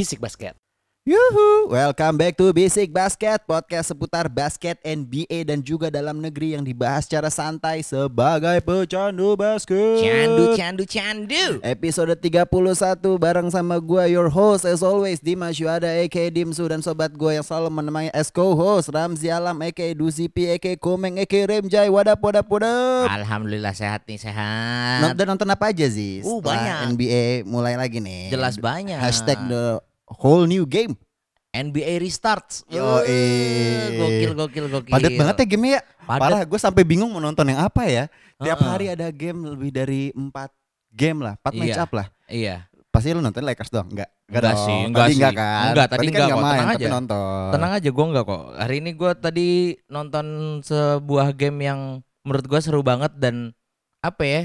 Bisik Basket. Yuhu, welcome back to Basic Basket, podcast seputar basket NBA dan juga dalam negeri yang dibahas secara santai sebagai pecandu basket. Candu, candu, candu. Episode 31 bareng sama gua your host as always Dimas Yuada aka Dimsu dan sobat gua yang selalu menemani as co-host Ramzi Alam aka Duzipi aka Komeng aka Remjai wadap wadap wadap. Alhamdulillah sehat nih, sehat. Nonton nonton apa aja sih? Uh, banyak. NBA mulai lagi nih. Jelas banyak. Hashtag the whole new game. NBA restarts. Yo, Gokil, gokil, gokil. Padat banget ya game ya. Padat. Parah, gue sampai bingung mau nonton yang apa ya. Tiap Heeh. hari ada game lebih dari empat game lah, empat match Iya. up lah. Iya. Pasti lu nonton Lakers doang? Enggak. Enggak dong. sih, enggak tadi sih. enggak kan? Enggak, tadi kan enggak nggak kok, main, tenang tapi aja. nonton. Tenang aja, gue enggak kok. Hari ini gue tadi nonton sebuah game yang menurut gue seru banget dan apa ya?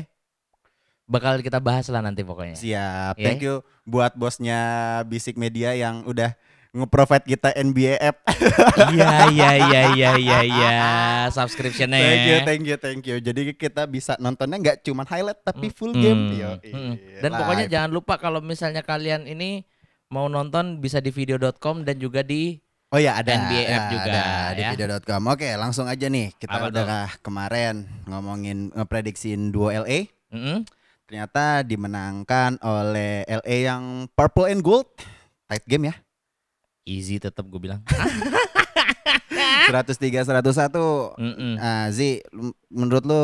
Bakal kita bahas lah nanti pokoknya. Siap. Ya. Thank you buat bosnya Bisik Media yang udah nge-provide kita NBA app. Iya, iya, iya, iya, iya, iya. Subscriptionnya. thank you, thank you, thank you. Jadi kita bisa nontonnya nggak cuma highlight tapi full Mm, game. mm, Yo, mm. iya, Dan pokoknya live. jangan lupa kalau misalnya kalian ini mau nonton bisa di video.com dan juga di Oh ya ada NBA app ya, juga, ada di ya. video.com. Oke, langsung aja nih. Kita Apa udah kemarin ngomongin ngeprediksiin duo LA. Mm-mm. Ternyata dimenangkan oleh LA yang purple and gold. Tight game ya. easy tetap gue bilang. 103 101. Mm-mm. Ah, Zi, lu- menurut lu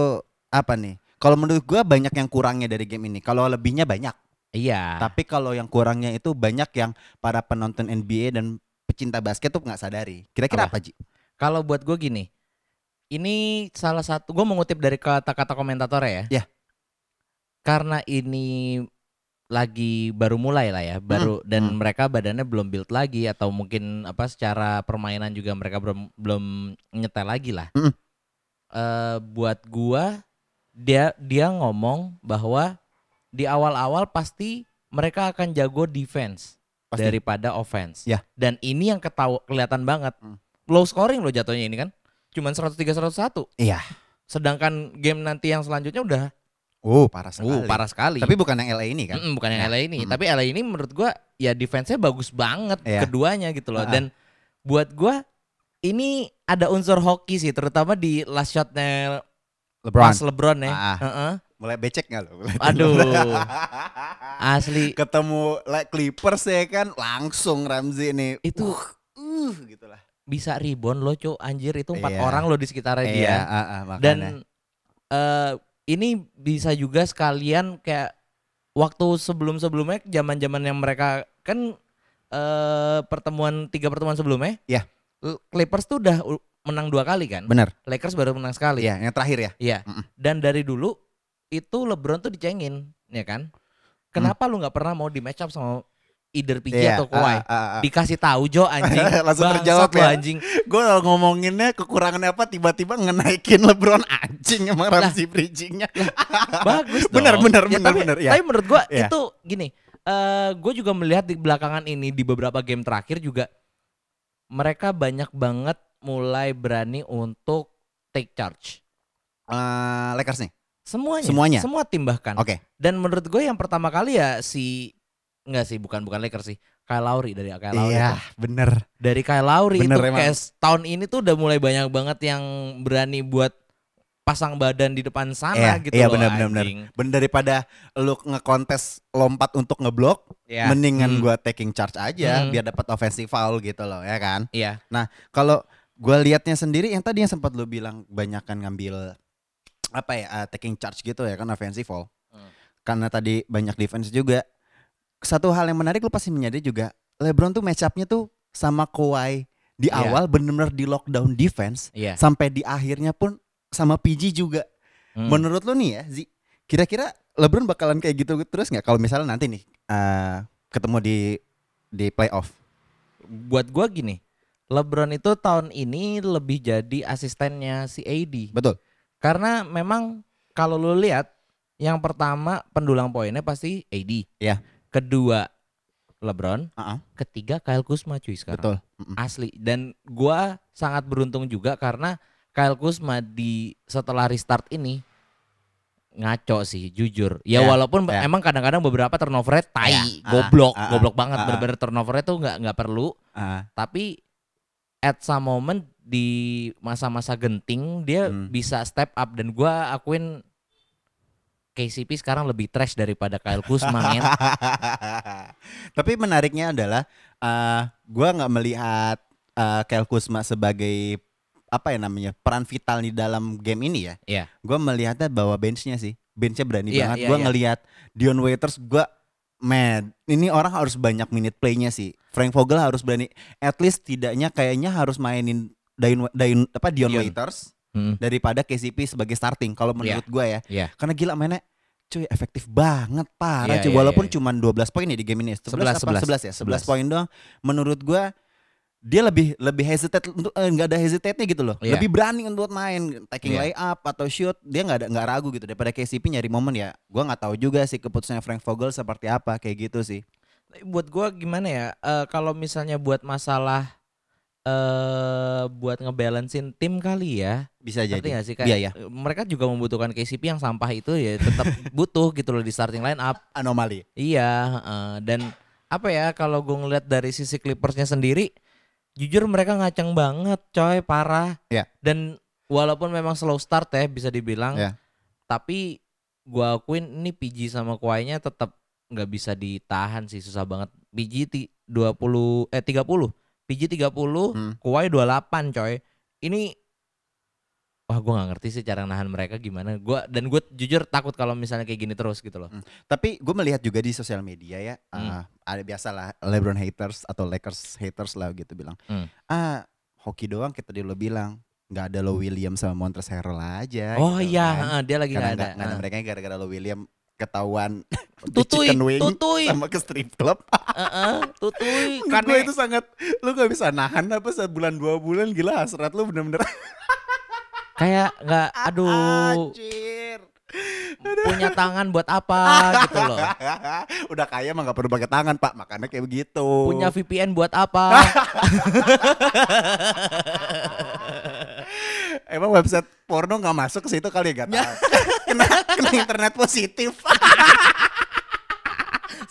apa nih? Kalau menurut gua banyak yang kurangnya dari game ini. Kalau lebihnya banyak. Iya. Tapi kalau yang kurangnya itu banyak yang para penonton NBA dan pecinta basket tuh nggak sadari. Kira-kira Apa? apa, Ji? Kalau buat gue gini, ini salah satu gue mengutip dari kata-kata komentator ya. Ya. Karena ini lagi baru mulai lah ya, baru dan hmm. mereka badannya belum build lagi atau mungkin apa secara permainan juga mereka belum belum nyetel lagi lah. Mm. Eh, buat gua dia dia ngomong bahwa di awal-awal pasti mereka akan jago defense Pasti. daripada offense. Ya. Dan ini yang ketahu kelihatan banget. Hmm. Low scoring loh jatuhnya ini kan. Cuman 103 101. Iya. Sedangkan game nanti yang selanjutnya udah Oh, parah sekali. uh, parah sekali. Tapi bukan yang LA ini kan? Mm-mm, bukan yang Ya. LA ini, Mm. tapi LA ini menurut gua ya defense-nya bagus banget Iya. keduanya gitu loh. Ah. Dan buat gua ini ada unsur hoki sih, terutama di last shotnya LeBron. pas LeBron ya. Ah. Heeh. Mulai becek nggak lo? Mulai Aduh. Asli Ketemu like Clippers ya kan langsung Ramzi nih. itu Uh, gitu lah. bisa rebound loh, Cuk. Anjir itu empat Iya. orang loh di sekitarnya dia. Iya, ah, ah, makanya. Dan eh ini bisa juga sekalian kayak waktu sebelum-sebelumnya zaman-zaman yang mereka kan eh pertemuan tiga pertemuan sebelumnya. Iya. Clippers tuh udah u- menang dua kali kan. bener. Lakers baru menang sekali. Iya, yang terakhir ya. Iya. Mm-mm. Dan dari dulu itu LeBron tuh dicengin, ya kan? Kenapa lu nggak pernah mau di match up sama either PG. Iya, atau Kawhi? ah, ah, ah. Dikasih tahu Jo anjing. Langsung Bangsat terjawab ya. anjing. Gue ngomonginnya kekurangannya apa tiba-tiba ngenaikin LeBron anjing emang Ramzi bridgingnya. Bagus dong. Bener, bener, Ya, bener, tapi, bener, ya. Tapi menurut gua Ya. itu gini, eh gue juga melihat di belakangan ini di beberapa game terakhir juga mereka banyak banget mulai berani untuk take charge. Eh, Lakers nih. Semuanya. Semuanya? Semua tim bahkan. Oke. Dan menurut gue yang pertama kali ya si enggak sih bukan bukan Lakers sih. Kyle Lowry dari Kyle Lowry. Iya, tuh. bener. Dari Kyle Lowry Bener itu emang. kayak tahun ini tuh udah mulai banyak banget yang berani buat pasang badan di depan sana Iya, gitu iya, loh. bener, bener, bener. Bener daripada lu ngekontes lompat untuk ngeblok, Iya. mendingan Hmm. gua taking charge aja Hmm. biar dapat offensive foul gitu loh, ya kan? Iya. Kalau gua liatnya sendiri yang tadi yang sempat lu bilang banyakan ngambil apa ya uh, taking charge gitu ya kan offensive foul. Hmm. Karena tadi banyak defense juga. Satu hal yang menarik lu pasti menyadari juga LeBron tuh match up-nya tuh sama Kawhi di Iya. awal bener-bener di lockdown defense Iya. sampai di akhirnya pun sama PG juga. Hmm. Menurut lu nih ya, Zi, kira-kira LeBron bakalan kayak gitu terus nggak kalau misalnya nanti nih uh, ketemu di di playoff? buat gua gini, LeBron itu tahun ini lebih jadi asistennya si AD. Betul. Karena memang kalau lu lihat yang pertama pendulang poinnya pasti AD. Iya. Kedua LeBron, Uh-uh, ketiga Kyle Kuzma cuy sekarang. betul. Mm-mm. Asli dan gua sangat beruntung juga karena Kyle Kuzma di setelah restart ini ngaco sih jujur. Ya, Ya, walaupun ya. emang kadang-kadang beberapa turnovernya tai, Ya, ah, goblok, ah, ah, goblok banget ah, ah. bener-bener turnovernya tuh nggak nggak perlu. Ah, Tapi at some moment di masa-masa genting dia Hmm. bisa step up dan gua akuin KCP sekarang lebih trash daripada Kyle Kuzma men. Tapi menariknya adalah eh gua nggak melihat eh Kyle Kuzma sebagai apa ya namanya peran vital di dalam game ini ya. Iya. Gua melihatnya bahwa benchnya sih, benchnya berani Iya, banget. iya, Gua iya. ngelihat Dion Waiters, gua man, ini orang harus banyak minute playnya sih. Frank Vogel harus berani, at least tidaknya kayaknya harus mainin Dion, Dion apa Dion, Dion. Waiters Hmm. daripada KCP sebagai starting. Kalau menurut gua ya, Iya. karena gila mainnya cuy efektif banget parah Iya, cuy iya, walaupun iya. cuman 12 poin ya di game ini 11 11, apa 11 ya 11 11. poin doang menurut gua dia lebih lebih hesitate untuk eh, nggak ada hesitate-nya gitu loh Iya. lebih berani untuk main taking Iya. layup atau shoot dia nggak ada nggak ragu gitu daripada KCP nyari momen ya gua nggak tahu juga sih keputusannya Frank Vogel seperti apa kayak gitu sih buat gua gimana ya eh, kalau misalnya buat masalah eh buat ngebalancein tim kali ya bisa jadi nggak sih kayak Iya, iya. eh, mereka juga membutuhkan KCP yang sampah itu ya tetap butuh gitu loh di starting line up anomali iya heeh. dan apa ya kalau gue ngeliat dari sisi Clippersnya sendiri jujur mereka ngaceng banget coy parah Iya. dan walaupun memang slow start ya bisa dibilang Iya. tapi gua akuin ini PG sama Kawhi-nya tetap nggak bisa ditahan sih susah banget PG ti- 20 eh 30 PG 30 Hmm. Kawhi 28 coy ini wah gua nggak ngerti sih cara nahan mereka gimana gua dan gue jujur takut kalau misalnya kayak gini terus gitu loh Tapi gue melihat juga di sosial media ya, Hmm. ah, ada biasa lah LeBron haters atau Lakers haters lah gitu bilang. Hmm. Ah, hoki doang kita dulu bilang nggak ada lo William sama Montrezl Harrell aja. oh gitu iya kan. dia lagi Karena nggak ada nggak- nggak ada mereka gara-gara lo William ketahuan di tutui chicken wing tutui sama ke strip club. Heeh, tutui Menurut karena gue itu sangat lu gak bisa nahan apa sebulan dua bulan gila hasrat lu bener-bener. Kayak nggak aduh anjir. punya tangan buat apa gitu loh. Udah kaya mah gak perlu pakai tangan pak. Makanya kayak begitu. punya VPN buat apa Emang website porno nggak masuk ke situ kali ya gak tahu. kena, kena internet positif.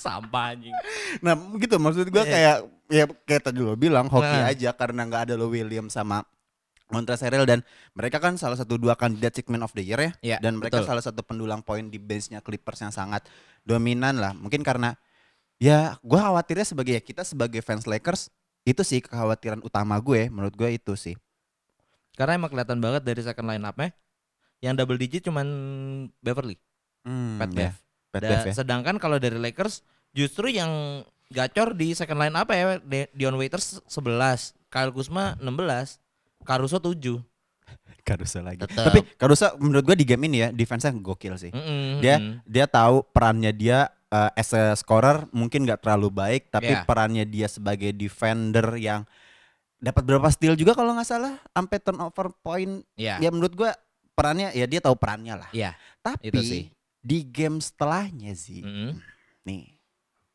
sampah anjing nah gitu maksud gua Iya. kayak ya kayak tadi lo bilang hoki Nah. aja karena nggak ada lo William sama Harrell dan mereka kan salah satu dua kandidat segment of the year ya. Iya, dan mereka betul. salah satu pendulang poin di benchnya Clippers yang sangat dominan lah. Mungkin karena ya gua khawatirnya sebagai ya kita sebagai fans Lakers itu sih kekhawatiran utama gue menurut gue itu sih. Karena emang kelihatan banget dari second line up-nya yang double digit cuman Beverly, Hmm, Pat ya. Bev. Pat Da- Bev ya. Sedangkan kalau dari Lakers justru yang gacor di second line up ya De- Dion Waiters 11, Kyle Kuzma 16, Caruso 7. Caruso lagi. Tetep. Tapi Caruso menurut gue di game ini ya defense-nya gokil sih. Mm-mm, Dia mm-mm. dia tahu perannya dia uh, as a scorer mungkin nggak terlalu baik tapi Iya. perannya dia sebagai defender yang dapat berapa steal juga kalau nggak salah sampai turnover point Iya. ya menurut gua perannya ya dia tahu perannya lah. Iya, Tapi itu sih. di game setelahnya sih Mm-mm. nih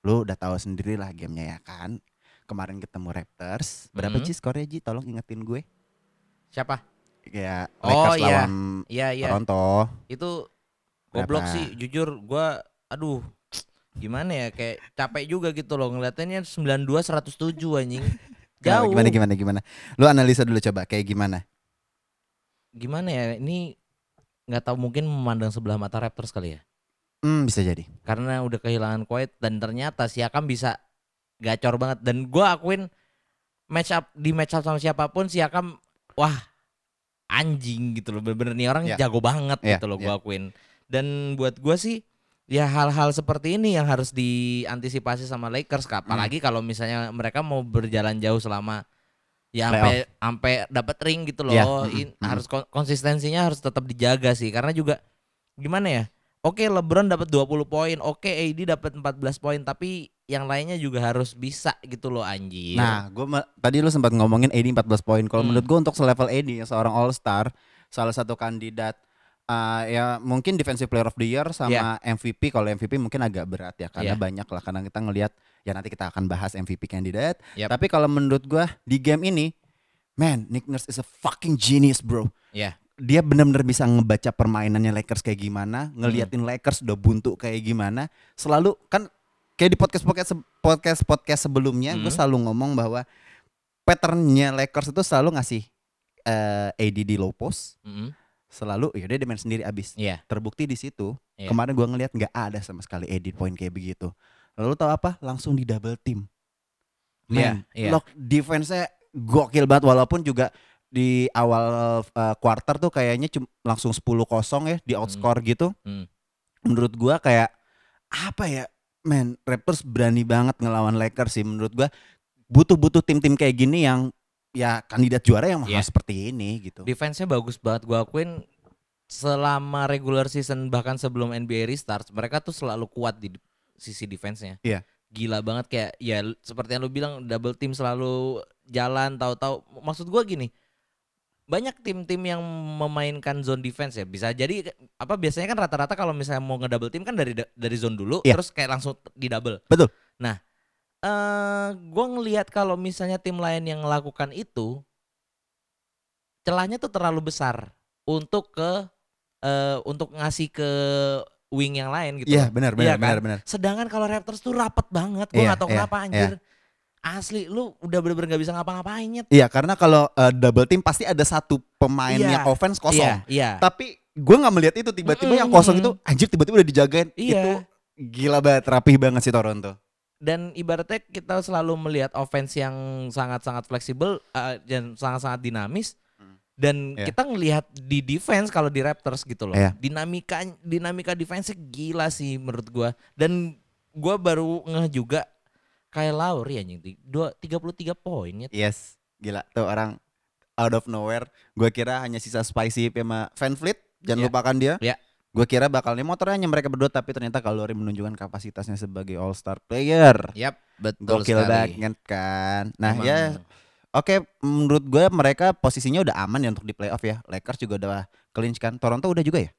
lu udah tahu sendiri lah gamenya ya kan. Kemarin ketemu Raptors, berapa Mhm. sih skornya Ji? Tolong ingetin gue. Siapa? Kayak Oh, Lakers iya. lawan Iya, iya. Toronto. Itu goblok sih jujur gua aduh gimana ya kayak capek juga gitu loh ngeliatinnya 92 107 anjing. Jauh. Gimana gimana gimana? Lu analisa dulu coba kayak gimana? Gimana ya? Ini nggak tahu mungkin memandang sebelah mata Raptors kali ya. Hmm, bisa jadi. Karena udah kehilangan Kuwait dan ternyata Siakam bisa gacor banget dan gua akuin match up di match up sama siapa pun Siakam wah anjing gitu loh bener-bener nih orang Iya. jago banget Iya, gitu loh gua akuin. Dan buat gua sih ya hal-hal seperti ini yang harus diantisipasi sama Lakers Kak. apalagi kalau misalnya mereka mau berjalan jauh selama ya sampai sampai dapat ring gitu loh Iya, In- mm-mm, mm. harus kon- konsistensinya harus tetap dijaga sih karena juga gimana ya oke LeBron dapat 20 poin oke AD dapat 14 poin tapi yang lainnya juga harus bisa gitu loh anjir Nah, gue tadi lu sempat ngomongin AD 14 poin. Kalau Hmm. menurut gue untuk selevel AD seorang All Star, salah satu kandidat uh, ya mungkin Defensive Player of the Year sama MVP. Kalau MVP mungkin agak berat ya karena Iya. banyak lah karena kita ngelihat ya nanti kita akan bahas MVP kandidat. Yap. Tapi kalau menurut gua di game ini, man, Nick Nurse is a fucking genius, bro. ya dia benar-benar bisa ngebaca permainannya Lakers kayak gimana, ngeliatin Lakers udah buntu kayak gimana. Selalu kan kayak di podcast podcast podcast podcast sebelumnya gue Hmm. selalu ngomong bahwa patternnya Lakers itu selalu ngasih eh AD di low post, Mm-mm. Selalu ya dia main sendiri abis. Iya. Terbukti di situ. Iya. Kemarin gua ngeliat nggak ada sama sekali edit point kayak begitu. Lalu tahu apa? Langsung di double team. Iya, Man, iya. lock defense-nya gokil banget walaupun juga di awal uh, quarter tuh kayaknya cuma langsung 10-0 ya di outscore gitu. Hmm. Menurut gua kayak apa ya? Man, Raptors berani banget ngelawan Lakers sih menurut gua. Butuh-butuh tim-tim kayak gini yang ya kandidat juara yang Iya. harus seperti ini gitu. Defense-nya bagus banget gua akuin selama regular season bahkan sebelum NBA restart mereka tuh selalu kuat di sisi defense-nya. Iya. Gila banget kayak ya seperti yang lu bilang double team selalu jalan tahu-tahu maksud gua gini. Banyak tim-tim yang memainkan zone defense ya. Bisa jadi apa biasanya kan rata-rata kalau misalnya mau ngedouble team kan dari da- dari zone dulu Iya. terus kayak langsung di double. Betul. Nah, eh gua ngelihat kalau misalnya tim lain yang melakukan itu celahnya tuh terlalu besar untuk ke eh untuk ngasih ke wing yang lain gitu. Iya, benar Iya benar kan? benar benar. Sedangkan kalau Raptors tuh rapet banget. Gua Iya, nggak tahu iya, kenapa anjir. Asli lu udah bener-bener gak bisa ngapa-ngapain nyet. Iya, karena kalau uh, double team pasti ada satu pemain Iya. yang offense kosong. Iya, iya. Tapi gue nggak melihat itu tiba-tiba yang kosong itu anjir tiba-tiba udah dijagain. Iya. Itu gila banget, rapih banget sih Toronto. Dan ibaratnya kita selalu melihat offense yang sangat-sangat fleksibel eh, dan sangat-sangat dinamis dan Iya. kita ngelihat di defense kalau di Raptors gitu loh Iya. dinamika dinamika defense gila sih menurut gua dan gua baru ngeh juga Kyle Lowry anjing dua 33 poinnya Yes, gila tuh orang out of nowhere. Gue kira hanya sisa Spicy sama Van Fleet, jangan Iya. lupakan dia. Iya. Gue kira bakal nih motornya hanya mereka berdua tapi ternyata Kalori menunjukkan kapasitasnya sebagai all star player. Yap, betul Gokil sekali. banget kan. Nah Emang ya Oke, menurut gue mereka posisinya udah aman ya untuk di playoff ya. Lakers juga udah clinch kan. Toronto udah juga ya.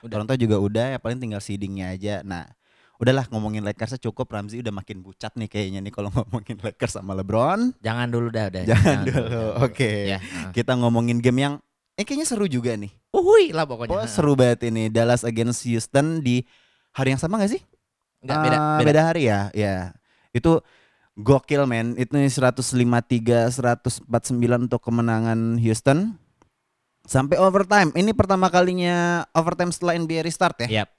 Udah. Toronto juga udah ya paling tinggal seedingnya aja. Nah, udahlah ngomongin Lakers cukup. Ramzi udah makin bucat nih kayaknya nih kalau ngomongin Lakers sama LeBron. jangan dulu dah udah. Jangan dulu. jangan Oke. Ya. nah. Kita ngomongin game yang eh kayaknya seru juga nih. Uhui lah pokoknya. Oh, seru banget ini Dallas against Houston di hari yang sama gak sih? Enggak beda, Ah, beda. beda hari ya. Ya. Itu gokil men. Itu 153 149 untuk kemenangan Houston. Sampai overtime. Ini pertama kalinya overtime setelah NBA restart ya. Yap.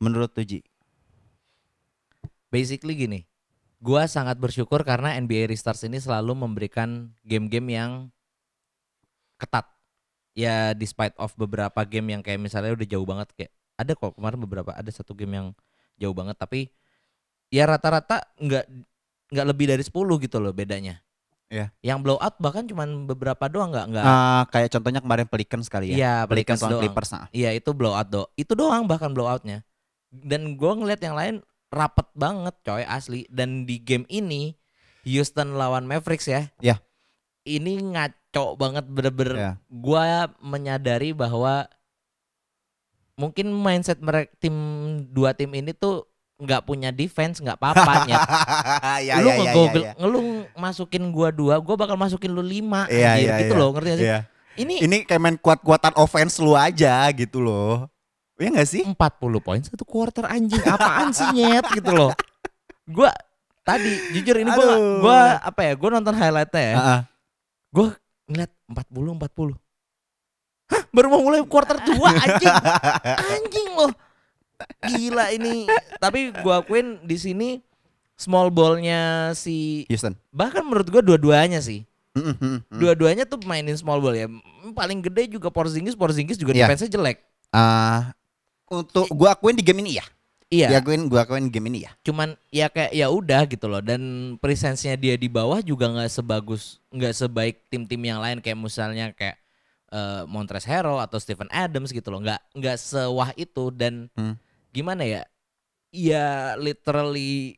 Menurut Tuji. basically gini, gua sangat bersyukur karena NBA Restarts ini selalu memberikan game-game yang ketat. Ya despite of beberapa game yang kayak misalnya udah jauh banget kayak ada kok kemarin beberapa ada satu game yang jauh banget tapi ya rata-rata nggak nggak lebih dari 10 gitu loh bedanya. Iya. Yang blowout bahkan cuman beberapa doang nggak nggak. Ah, kayak contohnya kemarin Pelicans kali ya. Iya, Pelicans Pelicans doang. Clippers. ah. Iya itu blowout do. Itu doang bahkan blowoutnya. Dan gua ngeliat yang lain rapet banget coy asli. Dan di game ini Houston lawan Mavericks ya. Iya. Ini ngaco banget bener-bener. Iya. Gua menyadari bahwa mungkin mindset mereka tim dua tim ini tuh nggak punya defense nggak apa-apa ya, lu ya, ya, ngegogel, ya, ya. lu masukin gua dua, gua bakal masukin lu lima, Iya, anjir, iya, gitu iya. loh, ngerti gak sih? Iya. Ini Ini kayak main kuat-kuatan offense lu aja gitu loh. Iya gak sih? 40 poin satu quarter anjing apaan sih nyet gitu loh. Gua tadi jujur ini gua Aduh. gua apa ya? Gua nonton highlightnya ya. Ah, ah. Gua ngeliat 40 40. Hah, baru mau mulai quarter 2 anjing. Anjing loh. Gila ini. Tapi gua akuin di sini small ballnya si Houston. bahkan menurut gua dua-duanya sih. Mm. Dua-duanya tuh mainin small ball ya. Paling gede juga Porzingis, Porzingis juga Iya. defense-nya jelek. Ah, untuk gua akuin di game ini ya. Iya. Diakuin gua akuin game ini ya. cuman ya kayak ya udah gitu loh. Dan presence-nya dia di bawah juga nggak sebagus nggak sebaik tim-tim yang lain. Kayak misalnya kayak eh, Montrezl Harrell atau Stephen Adams gitu loh. Nggak nggak sewah itu. Dan Hmm. gimana ya? Ya literally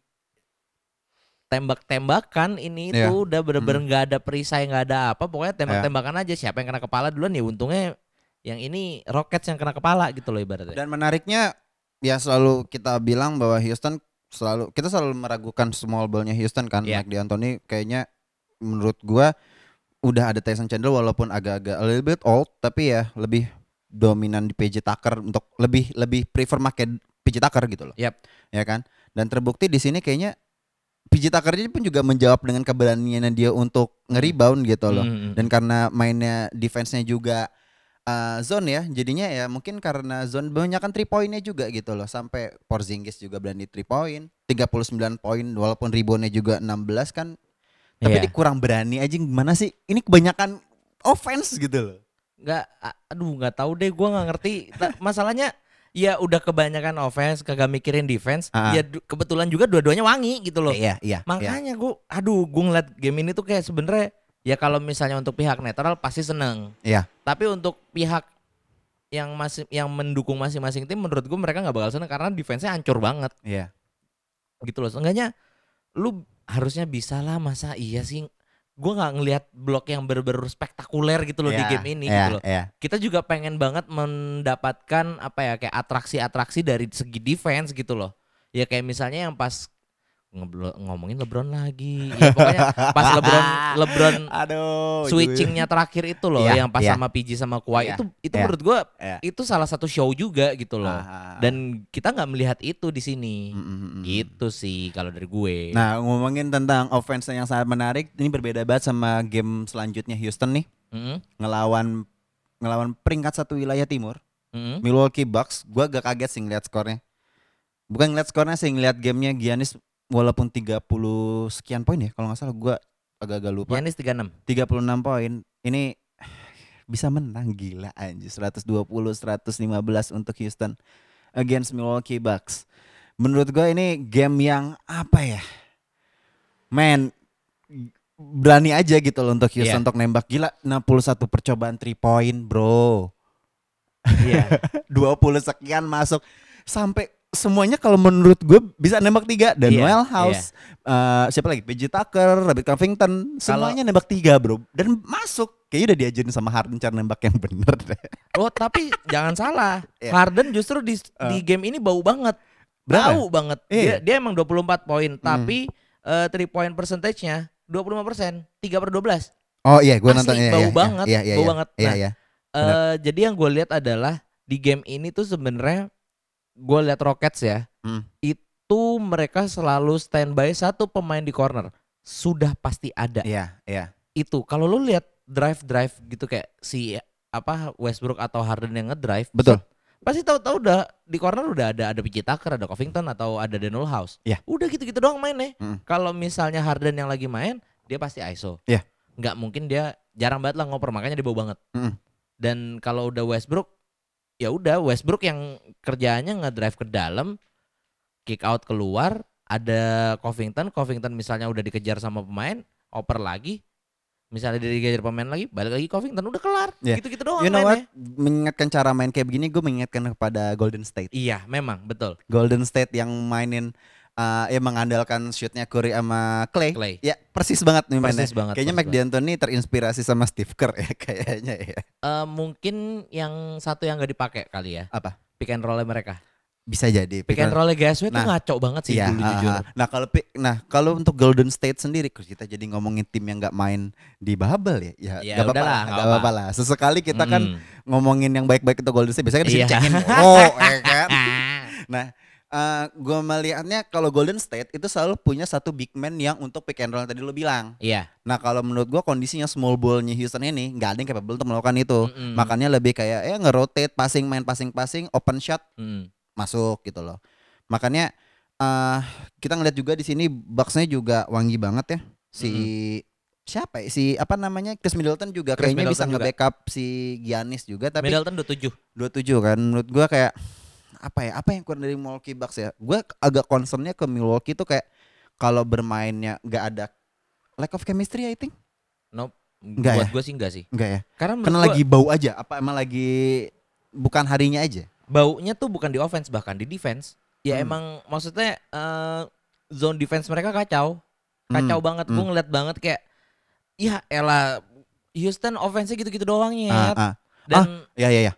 tembak-tembakan ini Iya. tuh udah bener-bener nggak ada perisai nggak ada apa. Pokoknya tembak-tembakan aja. Siapa yang kena kepala duluan? Ya untungnya yang ini Rockets yang kena kepala gitu loh ibaratnya. Dan menariknya ya selalu kita bilang bahwa Houston selalu kita selalu meragukan small ballnya Houston kan. Iya. Mike D'Antoni kayaknya menurut gua udah ada Tyson Chandler walaupun agak-agak a little bit old tapi ya lebih dominan di PJ Tucker untuk lebih lebih prefer make PJ Tucker gitu loh. Yap. Ya kan? Dan terbukti di sini kayaknya PJ Tucker ini pun juga menjawab dengan keberaniannya dia untuk nge-rebound gitu loh. Hmm. Dan karena mainnya defense-nya juga uh, zone ya, jadinya ya mungkin karena zone banyakkan 3 poinnya juga gitu loh. Sampai Porzingis juga berani 3 poin, 39 poin walaupun reboundnya juga 16 kan. Tapi Iya. dia kurang berani aja gimana sih? Ini kebanyakan offense gitu loh. nggak aduh nggak tahu deh gua nggak ngerti masalahnya ya udah kebanyakan offense kagak mikirin defense Ah. ya kebetulan juga dua-duanya wangi gitu loh Iya, iya. iya. makanya gua aduh gua ngeliat game ini tuh kayak sebenarnya ya kalau misalnya untuk pihak netral pasti seneng Iya. tapi untuk pihak yang masih yang mendukung masing-masing tim menurut gua mereka nggak bakal seneng karena defense-nya hancur banget Iya. gitu loh seenggaknya lu harusnya bisa lah masa iya sih gua nggak ngelihat blok yang bener-bener spektakuler gitu loh di Iya, game ini iya, gitu loh Iya. kita juga pengen banget mendapatkan apa ya kayak atraksi-atraksi dari segi defense gitu loh. Ya kayak misalnya yang pas ngomongin LeBron lagi. Ya pokoknya pas LeBron LeBron Aduh. switchingnya terakhir itu loh Iya, yang pas iya. sama PG sama Kawhi Iya, itu itu iya. menurut gua Iya. itu salah satu show juga gitu loh. Ah, Dan kita nggak melihat itu di sini. mm, mm, mm, mm. Gitu sih kalau dari gue. Nah ngomongin tentang offense yang sangat menarik, ini berbeda banget sama game selanjutnya Houston nih Mm-mm, ngelawan ngelawan peringkat satu wilayah timur mm-mm. Milwaukee Bucks. Gua agak kaget sih ngeliat skornya. Bukan ngeliat skornya sih ngeliat gamenya Giannis walaupun 30 sekian poin ya kalau nggak salah gua agak-agak lupa. Giannis 36. 36 poin. Ini bisa menang gila anjir 120 115 untuk Houston against Milwaukee Bucks. Menurut gue ini game yang apa ya? Men berani aja gitu loh untuk Houston Iya. untuk nembak gila 61 percobaan 3 point, Bro. Iya. 20 sekian masuk sampai semuanya kalau menurut gue bisa nembak tiga dan Iya, Noel House eh, siapa lagi PJ Tucker, Robert Covington semuanya nembak tiga bro dan masuk kayaknya udah diajarin sama Harden cara nembak yang bener deh. Oh tapi jangan salah, Iya. Harden justru di di game ini bau banget, Berapa? bau banget. Iya. Dia dia emang 24 poin, tapi eh, three point percentage-nya 25 persen, 3 per 12. Oh iya gue nonton iya, bau iya, banget, iya, iya, bau iya, banget. Iya Nah, iya. Eh, jadi yang gue lihat adalah di game ini tuh sebenarnya gue lihat Rockets ya, Hmm. itu mereka selalu standby satu pemain di corner, sudah pasti ada. Iya iya. Itu kalau lu lihat drive drive gitu kayak si apa Westbrook atau Harden yang ngedrive, Betul. pasti tahu-tahu udah di corner udah ada ada PJ Tucker, ada Covington atau ada Daniel House. Iya. Udah gitu-gitu doang mainnya. Mm. Kalau misalnya Harden yang lagi main, dia pasti ISO. Iya. Nggak mungkin dia jarang banget lah ngoper makanya dia bau banget. Mm-mm. Dan kalau udah Westbrook, ya udah Westbrook yang kerjaannya ngedrive ke dalam, kick out keluar, ada Covington, Covington misalnya udah dikejar sama pemain, oper lagi. Misalnya dia dikejar pemain lagi, balik lagi Covington udah kelar. Iya. Gitu-gitu doang You know what? mainnya. Mengingatkan cara main kayak begini gue mengingatkan kepada Golden State. Iya, memang betul. Golden State yang mainin uh, ya mengandalkan shootnya Curry sama Clay. Clay. Ya persis banget nih mainnya. Persis banget. Kayaknya Mike D'Antoni terinspirasi sama Steve Kerr ya kayaknya ya. Eh, mungkin yang satu yang gak dipakai kali ya. Apa? Pick and roll mereka. Bisa jadi. Pick and roll GSW tuh Nah, ngaco banget sih Iya, dulu ah, jujur. ah. Nah kalau nah kalau untuk Golden State sendiri kita jadi ngomongin tim yang nggak main di bubble ya. Ya, Ya nggak apa-apa lah, nggak apa-apa lah. Sesekali kita kan Mm-mm. ngomongin yang baik-baik itu Golden State biasanya kan Iya. dicengin oh ya kan. Nah, eh gue melihatnya kalau Golden State itu selalu punya satu big man yang untuk pick and roll yang tadi lo bilang. Iya. Nah kalau menurut gue kondisinya small ballnya Houston ini nggak ada yang capable untuk melakukan itu. Mm-mm. Makanya lebih kayak ya nge-rotate, passing, main passing-passing, open shot Mm. masuk gitu loh. Makanya eh kita ngeliat juga di sini Bucks-nya juga wangi banget ya. Si siapa ya? Si apa namanya? Chris Middleton juga Chris kayaknya bisa Middleton juga. nge-backup si Giannis juga tapi Middleton 27. 27 kan menurut gua kayak apa ya? Apa yang kurang dari Milwaukee Bucks ya? Gua agak concernnya ke Milwaukee tuh kayak kalau bermainnya nggak ada lack of chemistry I think. Nope. Enggak Buat ya? gue sih enggak sih. Enggak ya? Karena Karena gua lagi bau aja. Apa emang lagi bukan harinya aja? baunya tuh bukan di offense bahkan di defense. Ya Hmm. emang maksudnya eh, zone defense mereka kacau. Kacau Hmm, banget. hmm. Gue ngeliat banget kayak ya elah Houston offense-nya gitu-gitu doang Ah, ya. ah. Dan Ya ya ya.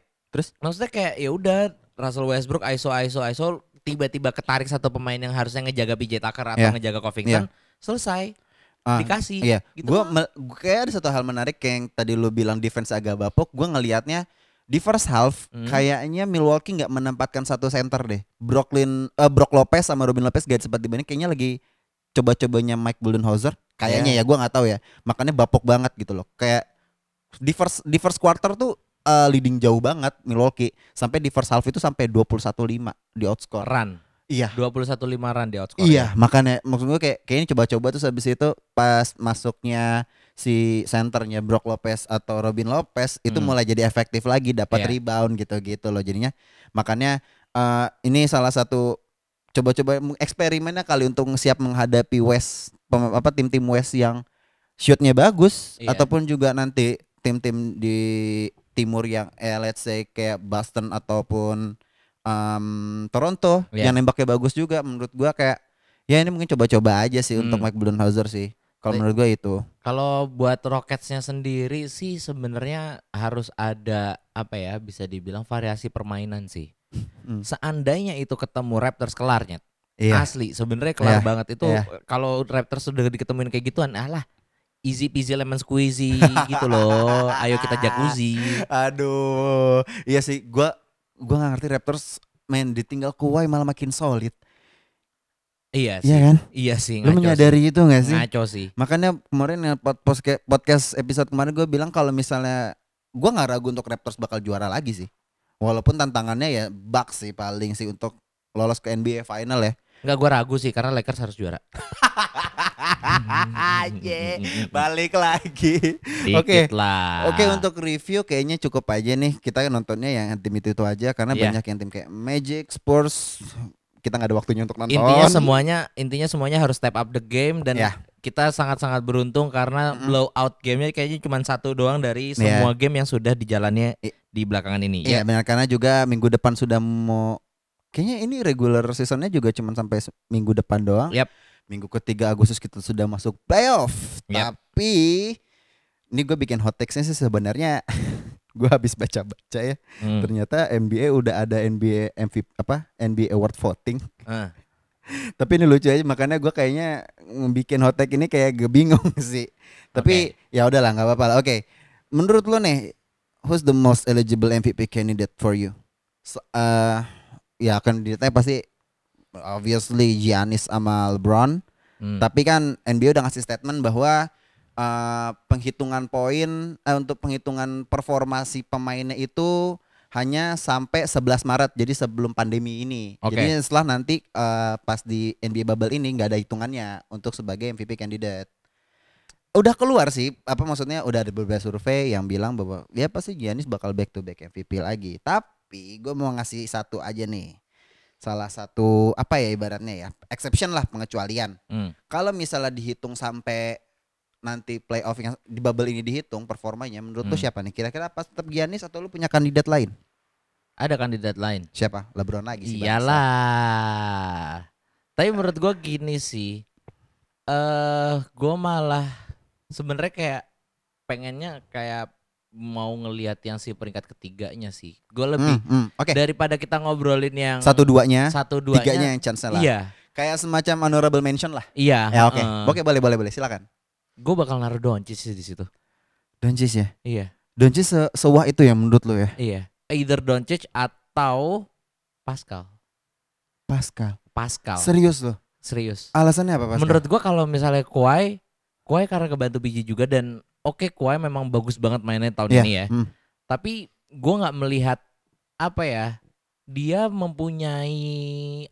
maksudnya kayak ya udah Russell Westbrook ISO ISO ISO tiba-tiba ketarik satu pemain yang harusnya ngejaga PJ Tucker atau Iya. ngejaga Covington selesai Ah, dikasih Iya, gitu gua kayak ada satu hal menarik kayak yang tadi lu bilang defense agak bapuk. Gue ngelihatnya di first half Hmm. kayaknya Milwaukee nggak menempatkan satu center deh. Brooklyn eh, Brook Lopez sama Robin Lopez gak sempat dibanding kayaknya lagi coba-cobanya Mike Budenholzer. Kayaknya ya gua nggak tahu ya. Makanya bapok banget gitu loh. Kayak di first di first quarter tuh eh, leading jauh banget Milwaukee sampai di first half itu sampai 21-5 di outscore. Run. Iya. 21 5 run di outscore. Iya, makanya maksud gue kayak kayaknya coba-coba terus habis itu pas masuknya si centernya Brook Lopez atau Robin Lopez itu Hmm. mulai jadi efektif lagi dapat Iya. rebound gitu-gitu loh jadinya makanya eh, ini salah satu coba-coba eksperimennya kali untuk siap menghadapi West pem- apa tim-tim West yang shootnya bagus Iya. ataupun juga nanti tim-tim di timur yang eh let's say kayak Boston ataupun em, Toronto Iya. yang nembaknya bagus juga menurut gua kayak ya ini mungkin coba-coba aja sih untuk Hmm. Mike Budenholzer sih kalau Tapi- menurut gua itu Kalau buat Rocketsnya sendiri sih sebenarnya harus ada apa ya bisa dibilang variasi permainan sih. Hmm. Seandainya itu ketemu Raptors kelarnya, iya asli sebenarnya kelar Iya, banget itu. iya. Kalau Raptors sudah diketemuin kayak gituan, alah easy peasy lemon squeezy gitu loh. Ayo kita jacuzzi. aduh iya sih gua gua nggak ngerti Raptors main ditinggal Kawhi malah makin solid Iya sih. iya kan Iya sih. lu menyadari itu nggak sih. sih Ngaco sih. Makanya kemarin ya podcast episode kemarin gue bilang kalau misalnya gue nggak ragu untuk Raptors bakal juara lagi sih. Walaupun tantangannya ya Bucks sih paling sih untuk lolos ke NBA final ya. Enggak gua ragu sih karena Lakers harus juara. Ye, Balik lagi. Dikit lah. Oke untuk review kayaknya cukup aja nih kita nontonnya yang tim itu, itu aja karena Iya. banyak yang tim kayak Magic, Spurs kita nggak ada waktunya untuk nonton. intinya semuanya intinya semuanya harus step up the game dan Ya. kita sangat-sangat beruntung karena Mm-mm. blowout gamenya kayaknya cuma satu doang dari Iya. semua game yang sudah dijalannya di belakangan ini Iya ya. benar karena juga minggu depan sudah mau kayaknya ini regular seasonnya juga cuma sampai minggu depan doang. Yap. Minggu ketiga Agustus kita sudah masuk playoff. Yap. Tapi ini gue bikin hot takes-nya sih sebenarnya gue habis baca-baca ya. Hmm. Ternyata NBA udah ada NBA MVP apa NBA award voting. Ah. Tapi ini lucu aja makanya gue kayaknya bikin hot take ini kayak gue bingung sih. Tapi ya udahlah nggak apa-apa lah. Oke. Menurut lo nih who's the most eligible MVP candidate for you? So, eh, ya kandidatnya pasti obviously Giannis sama LeBron. Hmm. Tapi kan NBA udah ngasih statement bahwa eh, penghitungan poin eh, untuk penghitungan performasi pemainnya itu hanya sampai 11 Maret jadi sebelum pandemi ini. Oke. Jadi setelah nanti eh, pas di NBA bubble ini nggak ada hitungannya untuk sebagai MVP candidate. Udah keluar sih, apa maksudnya udah ada beberapa survei yang bilang bahwa ya pasti Giannis bakal back to back MVP lagi. Tapi gue mau ngasih satu aja nih. Salah satu apa ya ibaratnya ya, exception lah pengecualian Hmm. kalau misalnya dihitung sampai nanti playoff yang di bubble ini dihitung performanya menurut lu Hmm. siapa nih kira-kira pas tetap Giannis atau lu punya kandidat lain Ada kandidat lain. siapa LeBron lagi sih. Iyalah. Tapi menurut gua gini sih. Eh, gua malah sebenarnya kayak pengennya kayak mau ngelihat yang si peringkat ketiganya sih. Gue lebih Hmm, hmm, oke daripada kita ngobrolin yang satu duanya satu duanya tiganya yang chance lah Iya, kayak semacam honorable mention lah iya. ya oke heeh. oke boleh boleh boleh silakan Gue bakal naruh Doncic sih di situ. Doncic ya Iya, Doncic se sewah itu ya menurut lu ya iya. Either Doncic atau Pascal. Pascal Pascal. serius loh Serius. alasannya apa Pascal Menurut gua kalau misalnya Kawhi, Kawhi karena kebantu biji juga dan oke Kawhi memang bagus banget mainnya tahun Iya, ini ya. hmm. Tapi gua nggak melihat apa ya? Dia mempunyai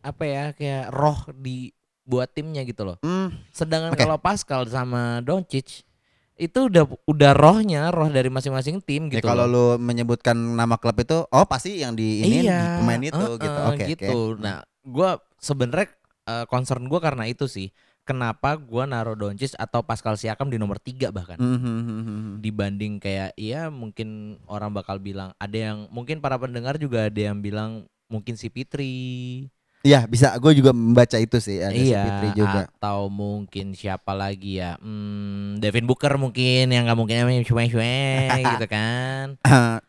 apa ya kayak roh di buat timnya gitu loh. Hmm, Sedangkan Oke. kalau Pascal sama Doncic itu udah udah rohnya, roh dari masing-masing tim ya gitu. kalau loh. lu menyebutkan nama klub itu oh pasti yang di ini iya, pemain itu uh-uh, gitu oke gitu. oke Nah, gua sebenarnya eh, concern gua karena itu sih. Kenapa gua naruh Doncic atau Pascal Siakam di nomor tiga bahkan Hmm, hmm, hmm, hmm, hmm. dibanding kayak iya mungkin orang bakal bilang ada yang mungkin para pendengar juga ada yang bilang mungkin si Fitri Iya bisa, gue juga membaca itu sih ada si iya Fitri juga. atau mungkin siapa lagi ya hmm, Devin Booker mungkin yang nggak mungkin namanya cuma gitu kan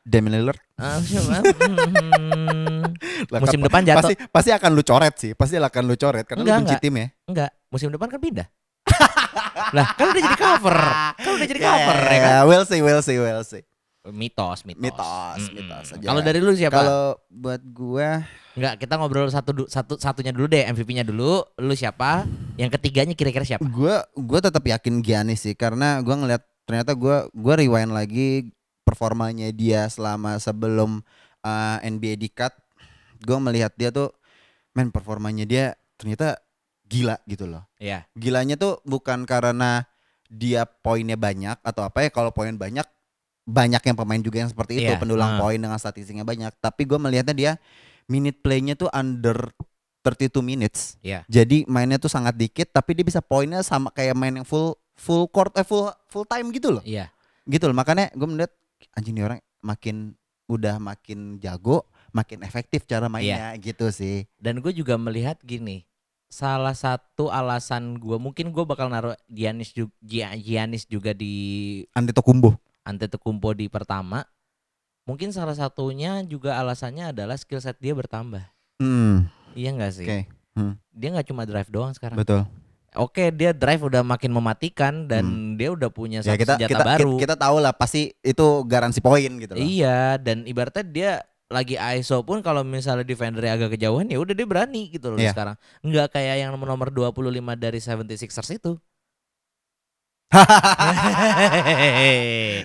Damian Lillard Ah, siapa? Hmm, musim depan jatuh pasti pasti akan lu coret sih, pasti akan lu coret karena Enggak, lu benci enggak. tim ya. enggak musim depan kan pindah lah kan udah jadi cover kan udah jadi cover ya kan Ya, we'll see, we'll see, we'll see. Mitos, mitos. Mitos, Mm-mm. mitos aja. Kalau dari lu siapa? Kalau buat gua Enggak, kita ngobrol satu satu satunya dulu deh, MVP-nya dulu. Lu siapa? Yang ketiganya kira-kira siapa? gua gua tetap yakin Giannis sih karena gua ngeliat ternyata gua gua rewind lagi performanya dia selama sebelum uh, NBA di cut. Gua melihat dia tuh men performanya dia ternyata gila gitu loh. Iya. Gilanya tuh bukan karena dia poinnya banyak atau apa ya kalau poin banyak banyak yang pemain juga yang seperti itu Iya, pendulang ah. poin dengan statistiknya banyak tapi gue melihatnya dia minute playnya tuh under 32 minutes Iya. jadi mainnya tuh sangat dikit tapi dia bisa poinnya sama kayak main yang full full court eh full full time gitu loh Iya. gitu loh makanya gue melihat anjing nih orang makin udah makin jago makin efektif cara mainnya Iya. gitu sih Dan gue juga melihat gini, salah satu alasan gue mungkin gue bakal naruh Giannis juga, Giannis juga di Antetokounmpo Antetokounmpo di pertama. Mungkin salah satunya juga alasannya adalah skill set dia bertambah. hmm, Iya nggak sih? oke Dia nggak cuma drive doang sekarang. betul Oke, dia drive udah makin mematikan dan dia udah punya ya satu kita senjata kita, baru. kita kita tahu lah pasti itu garansi poin gitu loh. Iya, dan ibaratnya dia lagi ISO pun kalau misalnya defendernya agak kejauhan ya udah dia berani gitu loh Iya. sekarang. Nggak kayak yang nomor nomor 25 dari 76ers itu.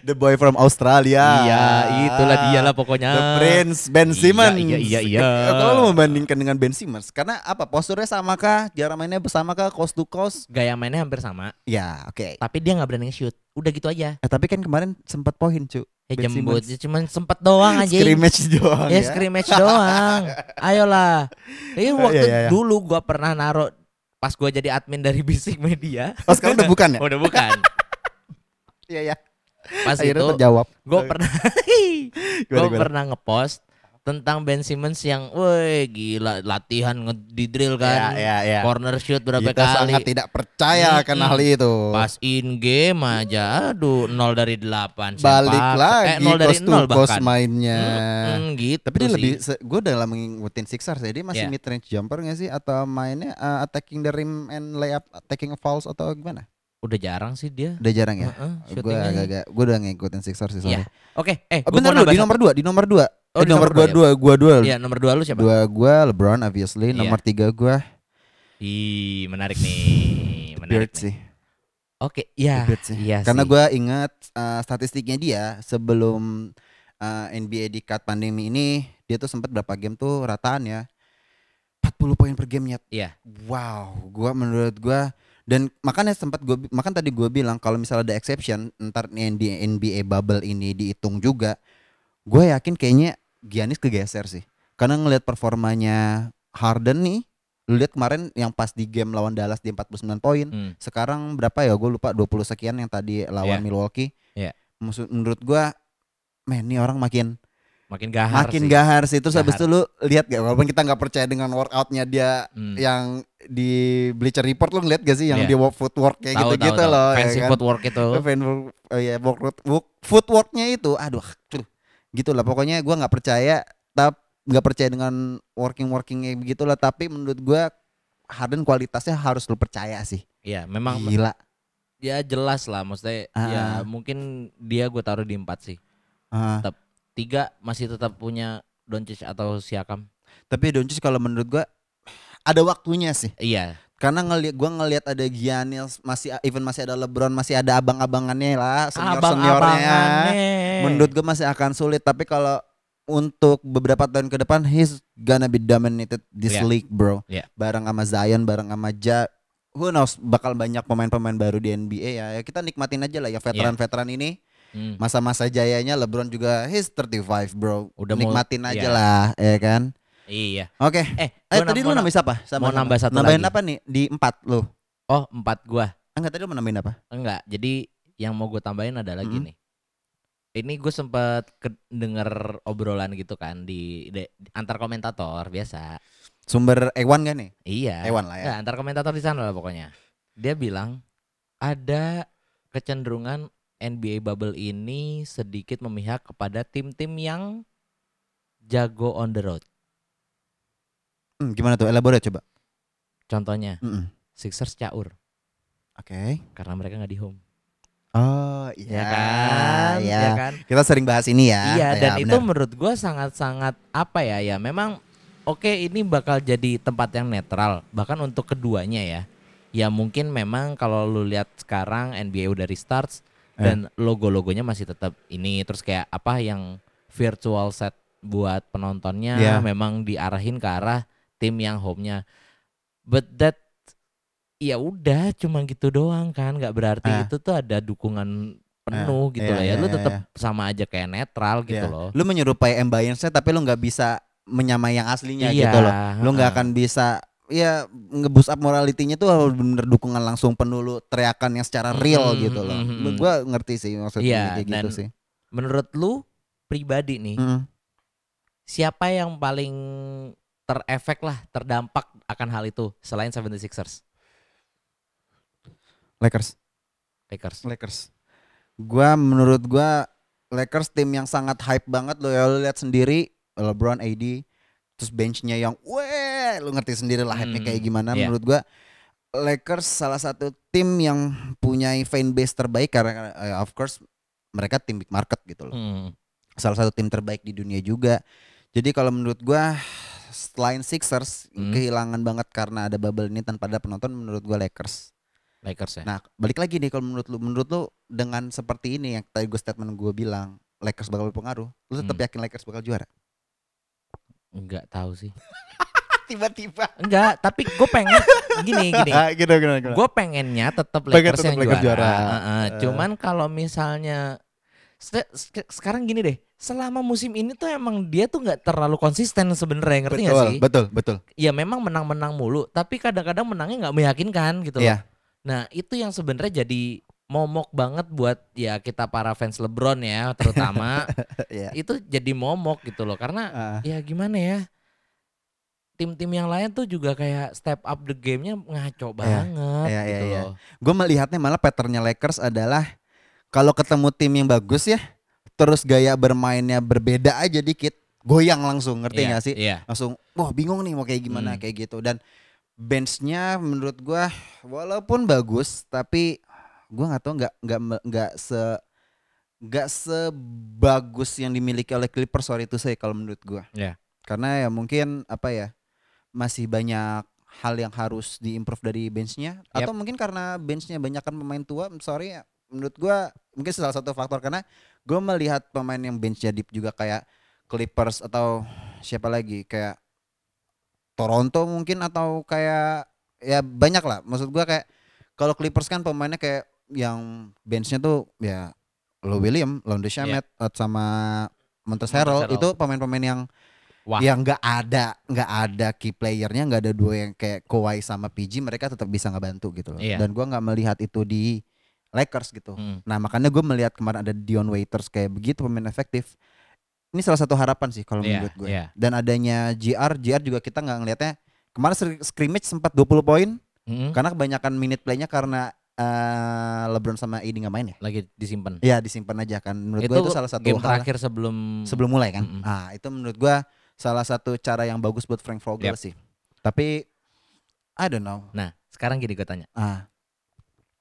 The boy from Australia. Iya, itulah dia lah pokoknya. The Prince Ben Iya, Simmons. iya, iya, iya. Eh, Kalau lu membandingkan dengan Ben Simmons, karena apa? Posturnya sama kah? Jarak mainnya bersama kah? Coast to coast? Gaya mainnya hampir sama, Ya, oke. tapi dia nggak berani nge-shoot. Udah gitu aja. Eh, tapi kan kemarin sempat poin, cu. Ya Ben jembut, ya cuman sempet doang aja. Scrimmage doang Ya ya. scrimmage doang. Ayolah. Ini waktu iya, iya. dulu gua pernah naruh pas gua jadi admin dari Bisik Media. Oh, sekarang udah bukan ya? Udah bukan. Iya, iya. Pas Akhirnya itu terjawab. gue pernah gimana? pernah ngepost tentang Ben Simmons yang woi gila latihan ngedidrill kan Ya, ya, ya. corner shoot berapa Kita kali sangat tidak percaya akan Mm-mm. hal itu. pas in game aja aduh 0 dari 8 Balik sempak. lagi eh, 0 dari coast to 0 coast bahkan mainnya. Mm, gitu Tapi dia sih. lebih, gue udah lama ngikutin Sixers ya. Dia masih Iya. mid range jumper gak sih? Atau mainnya uh, attacking the rim and layup, attacking fouls atau gimana? udah jarang sih dia Udah jarang ya? Heeh, Gue shootingnya. agak-agak, gue udah ngikutin Sixers sih Iya. sorry. oke eh Oh, bentar dulu, nambah di nomor satu. dua, di nomor dua. Oh, Eh, nomor nomor gua dua, dua, gua dua. Iya nomor dua lu siapa Dua gua LeBron obviously, Iya. nomor tiga gua Ih menarik nih menarik Bird nih. sih. oke ya Bird sih. iya Karena sih. gua ingat uh, statistiknya dia sebelum uh, NBA di cut pandemi ini, dia tuh sempat berapa game tuh rataan ya. 40 poin per gamenya. Iya. Wow, gua menurut gua dan makanya sempat gua bi- makan tadi gua bilang kalau misalnya ada exception ntar nih di NBA bubble ini dihitung juga. Gue yakin kayaknya Giannis kegeser sih. Karena ngelihat performanya Harden nih, lu lihat kemarin yang pas di game lawan Dallas di 49 poin, Hmm. sekarang berapa ya? Gue lupa 20 sekian yang tadi lawan Iya. Milwaukee. Iya. Maksud menurut gua men ini orang makin makin gahar makin sih. gahar sih. Terus habis Gahar. itu lu lihat gak walaupun kita nggak percaya dengan workoutnya dia Hmm. yang di Bleacher Report lu ngeliat gak sih yang dia walk footwork kayak Tahu, gitu-gitu tahu, tahu. loh Fancy ya kan? footwork itu. Fan work- oh walk, footworknya itu aduh cuh, gitu lah pokoknya gua nggak percaya tap nggak percaya dengan working workingnya begitulah tapi menurut gua Harden kualitasnya harus lu percaya sih Iya, memang gila ya jelas lah maksudnya Ah. ya mungkin dia gue taruh di empat sih. Ah, Tiga masih tetap punya Doncic atau Siakam. tapi Doncic kalau menurut gua ada waktunya sih Iya, karena ngelihat gua ngelihat ada Giannis masih even masih ada LeBron masih ada abang-abangannya lah senior seniornya abang-abangannya. menurut gue masih akan sulit tapi kalau untuk beberapa tahun ke depan he's gonna be dominated this Yeah. league bro Yeah. bareng sama Zion bareng sama Ja who knows bakal banyak pemain-pemain baru di NBA ya Ya, kita nikmatin aja lah ya veteran-veteran ini Hmm. masa-masa jayanya LeBron juga he's 35 bro Udah mau- nikmatin aja iya. lah ya kan Iya. oke Eh, eh gua tadi lu nambahin siapa Sama- mau nambah satu nambahin lagi. apa nih di empat lu Oh, empat gua. enggak tadi lu mau nambahin apa Enggak. Jadi yang mau gue tambahin adalah Mm-mm. gini. Ini gue sempat denger obrolan gitu kan di, de- antar komentator biasa. sumber Ewan gak nih Iya. Ewan lah ya Nggak, antar komentator di sana lah pokoknya. Dia bilang ada kecenderungan NBA bubble ini sedikit memihak kepada tim-tim yang jago on the road. Hmm, gimana tuh elaborate coba Contohnya Mm-mm. Sixers caur oke karena mereka nggak di home. Oh ya kan, ya. ya kan. Kita sering bahas ini ya. Iya Ya, dan itu benar. menurut gua sangat-sangat apa ya ya memang oke ini bakal jadi tempat yang netral bahkan untuk keduanya ya. Ya mungkin memang kalau lu lihat sekarang NBA udah restarts Eh. dan logo-logonya masih tetap ini terus kayak apa yang virtual set buat penontonnya Iya. memang diarahin ke arah tim yang home-nya. But that ya udah cuma gitu doang kan nggak berarti Ah. itu tuh ada dukungan penuh gitu iya, lah ya. iya, Lu iya, tetap iya. sama aja kayak netral gitu Iya. loh. Lu menyerupai ambience-nya tapi lu nggak bisa menyamai yang aslinya Iya, gitu loh. Lu nggak heeh. akan bisa ya nge-boost up morality-nya tuh harus bener dukungan langsung penuh lu teriakan yang secara real Mm, gitu loh. mm, mm, Lu- mm. Gua ngerti sih maksudnya Iya, kayak gitu sih. Menurut lu pribadi nih, Mm. siapa yang paling terefek lah, terdampak akan hal itu selain 76ers? Lakers. Lakers. Lakers. Gua menurut gua Lakers tim yang sangat hype banget lo ya lu lihat sendiri LeBron AD terus benchnya yang weh lu ngerti sendiri lah hype-nya Hmm, kayak gimana iya. menurut gua Lakers salah satu tim yang punya fan base terbaik karena eh, of course mereka tim big market gitu loh. Hmm. Salah satu tim terbaik di dunia juga. Jadi kalau menurut gua selain Sixers Hmm. kehilangan banget karena ada bubble ini tanpa ada penonton menurut gua Lakers. Lakers ya. Nah, balik lagi nih kalau menurut lu, menurut lu dengan seperti ini yang tadi gue statement gue bilang, Lakers bakal berpengaruh. Lu tetap Hmm. yakin Lakers bakal juara? Enggak tahu sih. Tiba-tiba. Enggak, tapi gue pengen gini gini. Gitu, gitu, gitu. Gue pengennya tetap Pengen Lakers tetap yang Lakers juara. juara. Heeh, Eh. Cuman kalau misalnya sekarang gini deh, selama musim ini tuh emang dia tuh nggak terlalu konsisten sebenarnya, ngerti nggak sih? betul, betul. ya memang menang-menang mulu, tapi kadang-kadang menangnya nggak meyakinkan gitu loh. Iya. Nah itu yang sebenarnya jadi momok banget buat ya kita para fans LeBron ya terutama Iya. itu jadi momok gitu loh karena Ah, ya gimana ya tim-tim yang lain tuh juga kayak step up the game-nya ngaco banget Iya, iya, gitu iya. loh. gue melihatnya malah patternnya Lakers adalah kalau ketemu tim yang bagus ya, terus gaya bermainnya berbeda aja dikit, goyang langsung, ngerti Iya, nggak sih? Iya. langsung wah bingung nih mau kayak gimana Hmm. kayak gitu dan benchnya menurut gua walaupun bagus tapi gua nggak tahu nggak nggak nggak se nggak sebagus yang dimiliki oleh Clippers sorry itu saya kalau menurut gua Iya. karena ya mungkin apa ya masih banyak hal yang harus diimprove dari benchnya Yap. atau mungkin karena benchnya banyak kan pemain tua sorry menurut gua mungkin salah satu faktor karena gua melihat pemain yang benchnya deep juga kayak Clippers atau siapa lagi kayak Toronto mungkin atau kayak ya banyak lah maksud gua kayak kalau Clippers kan pemainnya kayak yang benchnya tuh ya Lou William, Lonzo Shamet sama Montrezl Harrell itu pemain-pemain yang Wah. yang nggak ada nggak ada key playernya nggak ada dua yang kayak Kawhi sama PG mereka tetap bisa ngebantu gitu loh Iya. dan gua nggak melihat itu di Lakers gitu Hmm. nah makanya gue melihat kemarin ada Dion Waiters kayak begitu pemain efektif ini salah satu harapan sih kalau Iya, menurut gue iya. dan adanya GR GR juga kita nggak ngelihatnya kemarin scrimmage sempat 20 poin Mm-mm. karena kebanyakan minute playnya karena eh, LeBron sama AD nggak main ya lagi disimpan. ya disimpan aja kan menurut itu, gue itu salah satu game hal terakhir sebelum sebelum mulai kan. Mm-mm. Ah, itu menurut gua salah satu cara yang bagus buat Frank Vogel Yep. sih. Tapi I don't know. Nah, sekarang gini gue tanya. Ah,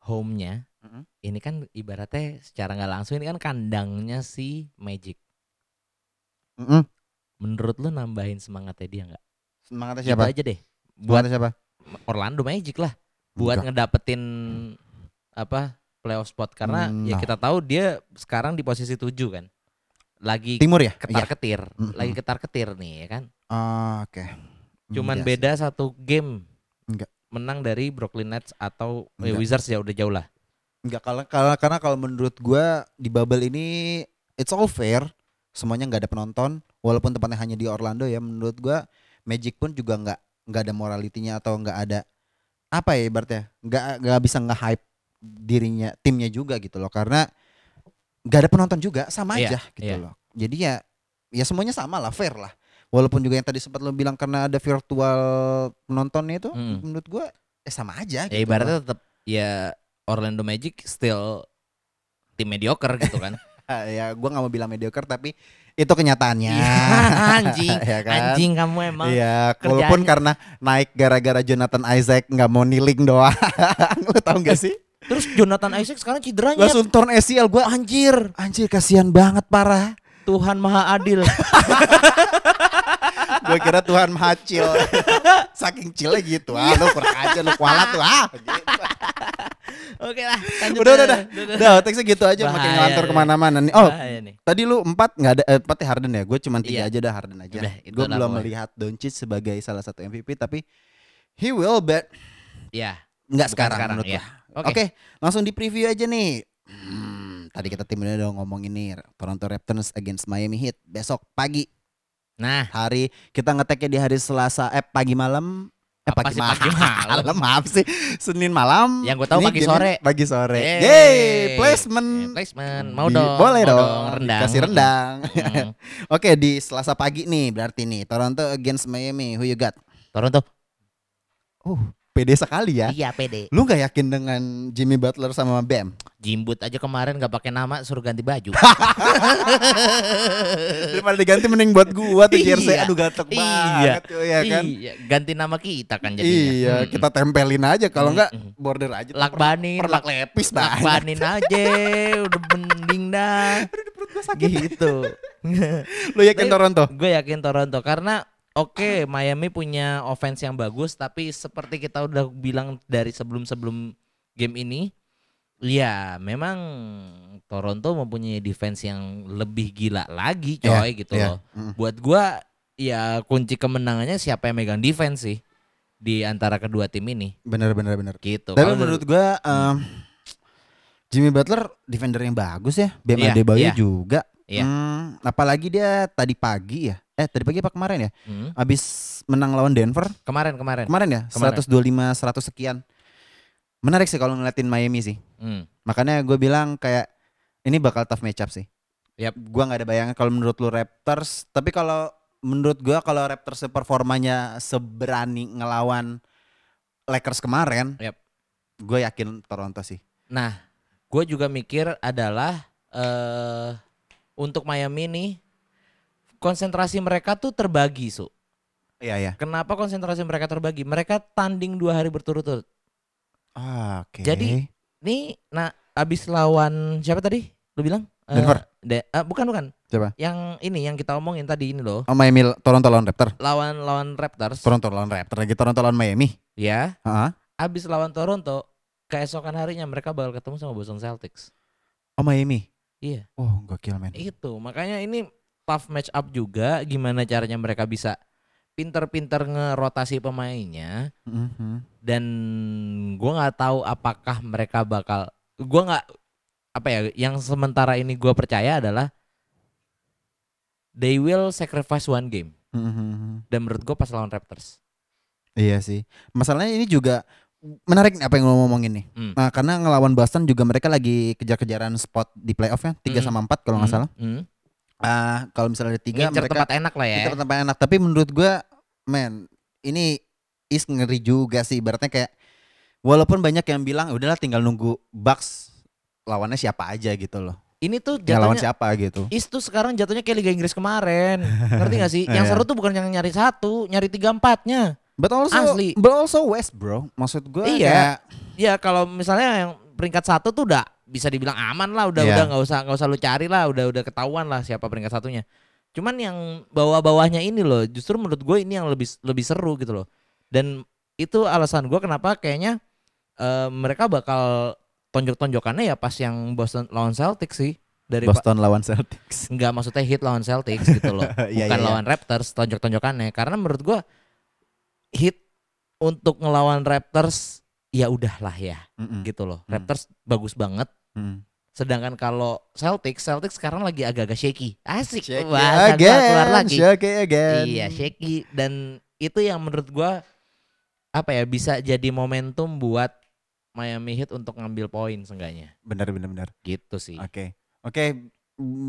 Home-nya Mm-mm. ini kan ibaratnya secara nggak langsung ini kan kandangnya si Magic. mm-mm. Menurut lu nambahin semangatnya dia nggak? semangatnya Gitu siapa? aja deh. Buat Semangatnya siapa? Orlando Magic lah. Buat Enggak. ngedapetin apa playoff spot karena ya No. kita tahu dia sekarang di posisi 7 kan. Lagi Timur ya? Iya. ketar-ketir, Mm-mm. lagi ketar-ketir nih ya kan. Ah, Oke. Cuman Iya beda satu game. Enggak. Menang dari Brooklyn Nets atau eh. Wizards ya udah jauh lah. Enggak kalau kalau karena kalau menurut gua di bubble ini it's all fair. Semuanya nggak ada penonton walaupun tempatnya hanya di Orlando ya menurut gua Magic pun juga nggak nggak ada moralitinya atau nggak ada apa ya ibaratnya nggak nggak bisa nge-hype dirinya timnya juga gitu loh karena nggak ada penonton juga sama Iya, aja gitu iya. loh jadi ya ya semuanya sama lah fair lah walaupun juga yang tadi sempat lo bilang karena ada virtual penontonnya itu Mm. menurut gua eh sama aja Ya gitu ibaratnya tetap ya Orlando Magic still tim mediocre gitu kan. Ya gua nggak mau bilang mediocre tapi itu kenyataannya Iya, anjing, ya kan? anjing kamu emang. Iya, walaupun karena naik gara-gara Jonathan Isaac nggak mau kneeling doang. Lu tahu nggak sih? Terus Jonathan Isaac sekarang cederanya. Langsung turn ACL gua. Anjir, Anjir kasihan banget parah. Tuhan Maha Adil. Gue kira Tuhan maha chill. Saking chillnya gitu. Ah, lu kurang aja lu kualat tuh. Ah, gitu. Oke lah, lanjut. Udah, udah, udah. udah. Udah, teksnya gitu aja makin ngelantur ke mana-mana nih. Oh, nih. tadi lu empat nggak ada, eh, empatnya Harden ya. Gue cuma tiga Iya. aja dah Harden aja. Gue belum melihat Doncic sebagai salah satu MVP, tapi he will bet Ya. nggak Bukan sekarang, sekarang, menurut gua. Oke. Oke, langsung di preview aja nih. Hmm, tadi kita tim udah ngomongin nih Toronto Raptors against Miami Heat besok pagi Nah, hari kita ngeteknya di hari Selasa eh pagi malam eh Apa pagi, sih pagi malam malam? maaf sih Senin malam Yang gua tahu pagi sore. pagi sore Yeay. Yeay placement Eh, placement. Mau Di- dong. boleh mau dong, Rendang. kasih rendang Mm. oke di Selasa pagi nih berarti nih Toronto against Miami who you got Toronto. uh pede sekali ya Iya, pede. lu nggak yakin dengan Jimmy Butler sama Bam Jimbut aja kemarin gak pakai nama suruh ganti baju. daripada diganti mending buat gua tuh jersey Iya. aduh gatek Iya. banget tuh ya kan Iya, ganti nama kita kan jadinya. iya Mm-mm. kita tempelin aja kalau enggak Mm-mm. border aja Lakbanin, perlak lak- lepis banget lakbanin aja, udah mending dah. Gitu. lu yakin Tapi- Toronto Gue yakin Toronto karena oke Miami punya offense yang bagus tapi seperti kita udah bilang dari sebelum-sebelum game ini ya memang Toronto mempunyai defense yang lebih gila lagi coy Iya, gitu iya. loh. Mm. Buat gua ya kunci kemenangannya siapa yang megang defense sih di antara kedua tim ini bener bener bener gitu. Tapi Kalau menurut gua em, Jimmy Butler defender yang bagus ya. Bam Iya, Adebayo iya. juga. Iya. Hmm, apalagi dia tadi pagi ya. Eh tadi pagi apa kemarin ya? Hmm, Abis menang lawan Denver kemarin kemarin. kemarin ya. Kemarin. 125 100 sekian. Menarik sih kalau ngeliatin Miami sih. Hmm, Makanya gue bilang kayak ini bakal tough matchup sih. Yap. Gua nggak ada bayangan kalau menurut lu Raptors, tapi kalau menurut gua kalau Raptors performanya seberani ngelawan Lakers kemarin, Yap. gue yakin Toronto sih. Nah, gue juga mikir adalah eh untuk Miami nih konsentrasi mereka tuh terbagi su. Iya ya. Kenapa konsentrasi mereka terbagi? Mereka tanding dua hari berturut-turut. Ah, Oke. Jadi, Nih, nah abis lawan siapa tadi? Lu bilang? Eh, Denver. De- eh, bukan bukan. Siapa? Yang ini yang kita omongin tadi ini loh. Oh Miami Toronto lawan Raptor. Lawan lawan Raptors. Toronto lawan Raptor lagi Toronto lawan Miami. ya. Heeh. Abis lawan Toronto, keesokan harinya mereka bakal ketemu sama Boston Celtics. Oh Miami. Iya. Oh gokil men. Itu makanya ini tough match up juga gimana caranya mereka bisa pinter-pinter ngerotasi pemainnya Mhm. dan gua nggak tahu apakah mereka bakal gua nggak apa ya yang sementara ini gua percaya adalah they will sacrifice one game Mhm. dan menurut gua pas lawan Raptors Iya sih. Masalahnya ini juga menarik nih apa yang lo ngomongin nih. Hmm. Nah, karena ngelawan Boston juga mereka lagi kejar-kejaran spot di playoff ya, 3 Hmm. sama 4 kalau nggak Hmm, salah. hmm. Ah, kalau misalnya ada 3 Ngincer mereka tempat enak lah ya Itu tempat enak, tapi menurut gua men, ini is ngeri juga sih. Ibaratnya kayak walaupun banyak yang bilang udahlah tinggal nunggu Bucks lawannya siapa aja gitu loh. ini tuh Tinggal lawan jatuhnya siapa gitu. Is tuh sekarang jatuhnya kayak Liga Inggris kemarin ngerti gak sih yang Iya. seru tuh bukan yang nyari satu nyari tiga empatnya But also Asli. but also West, bro. Maksud gua Iya. Ya kalau misalnya yang peringkat satu tuh udah bisa dibilang aman lah, udah Iya. udah nggak usah nggak usah lu cari lah, udah udah ketahuan lah siapa peringkat satunya. Cuman yang bawah-bawahnya ini loh, justru menurut gue ini yang lebih lebih seru gitu loh. Dan itu alasan gue kenapa kayaknya eh, mereka bakal tonjok-tonjokannya ya pas yang Boston lawan Celtics sih dari Boston lawan Celtics. nggak maksudnya hit lawan Celtics gitu loh, Iya, bukan iya, iya. lawan Raptors tonjok-tonjokannya. Karena menurut gue hit untuk ngelawan Raptors ya udahlah ya Mm-mm. gitu loh. Raptors bagus banget. Mm. Sedangkan kalau Celtics, Celtics sekarang lagi agak-agak shaky. Asik. Shaky gua again, keluar lagi. shaky again. Iya, shaky dan itu yang menurut gua apa ya bisa jadi momentum buat Miami Heat untuk ngambil poin seenggaknya. Benar benar benar. Gitu sih. Oke. Oke,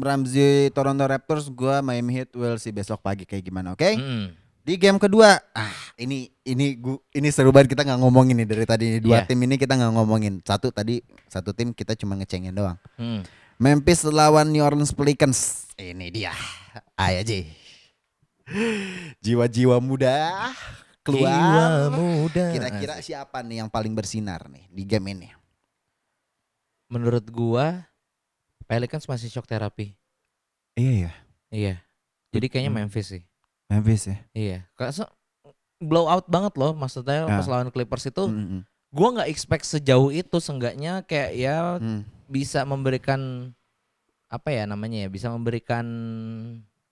Ramzi Toronto Raptors gua Miami Heat will see besok pagi kayak gimana, oke? Mm-mm. Di game kedua, ah ini ini gua ini seru banget kita nggak ngomongin nih dari tadi dua Iya. tim ini kita nggak ngomongin. Satu tadi satu tim kita cuma ngecengin doang. Mm. Memphis lawan New Orleans Pelicans. Ini dia. Ayo Ji. Jiwa-jiwa muda keluar. Jiwa muda. Kira-kira siapa nih yang paling bersinar nih di game ini? menurut gua Pelicans masih shock terapi. Iya ya. Iya. Jadi kayaknya Hmm. Memphis sih. Memphis ya. Iya. Karena so- blow out banget loh maksudnya Ya. pas lawan Clippers itu Mm, mm, gua nggak expect sejauh itu seenggaknya kayak ya mm. bisa memberikan apa ya namanya ya bisa memberikan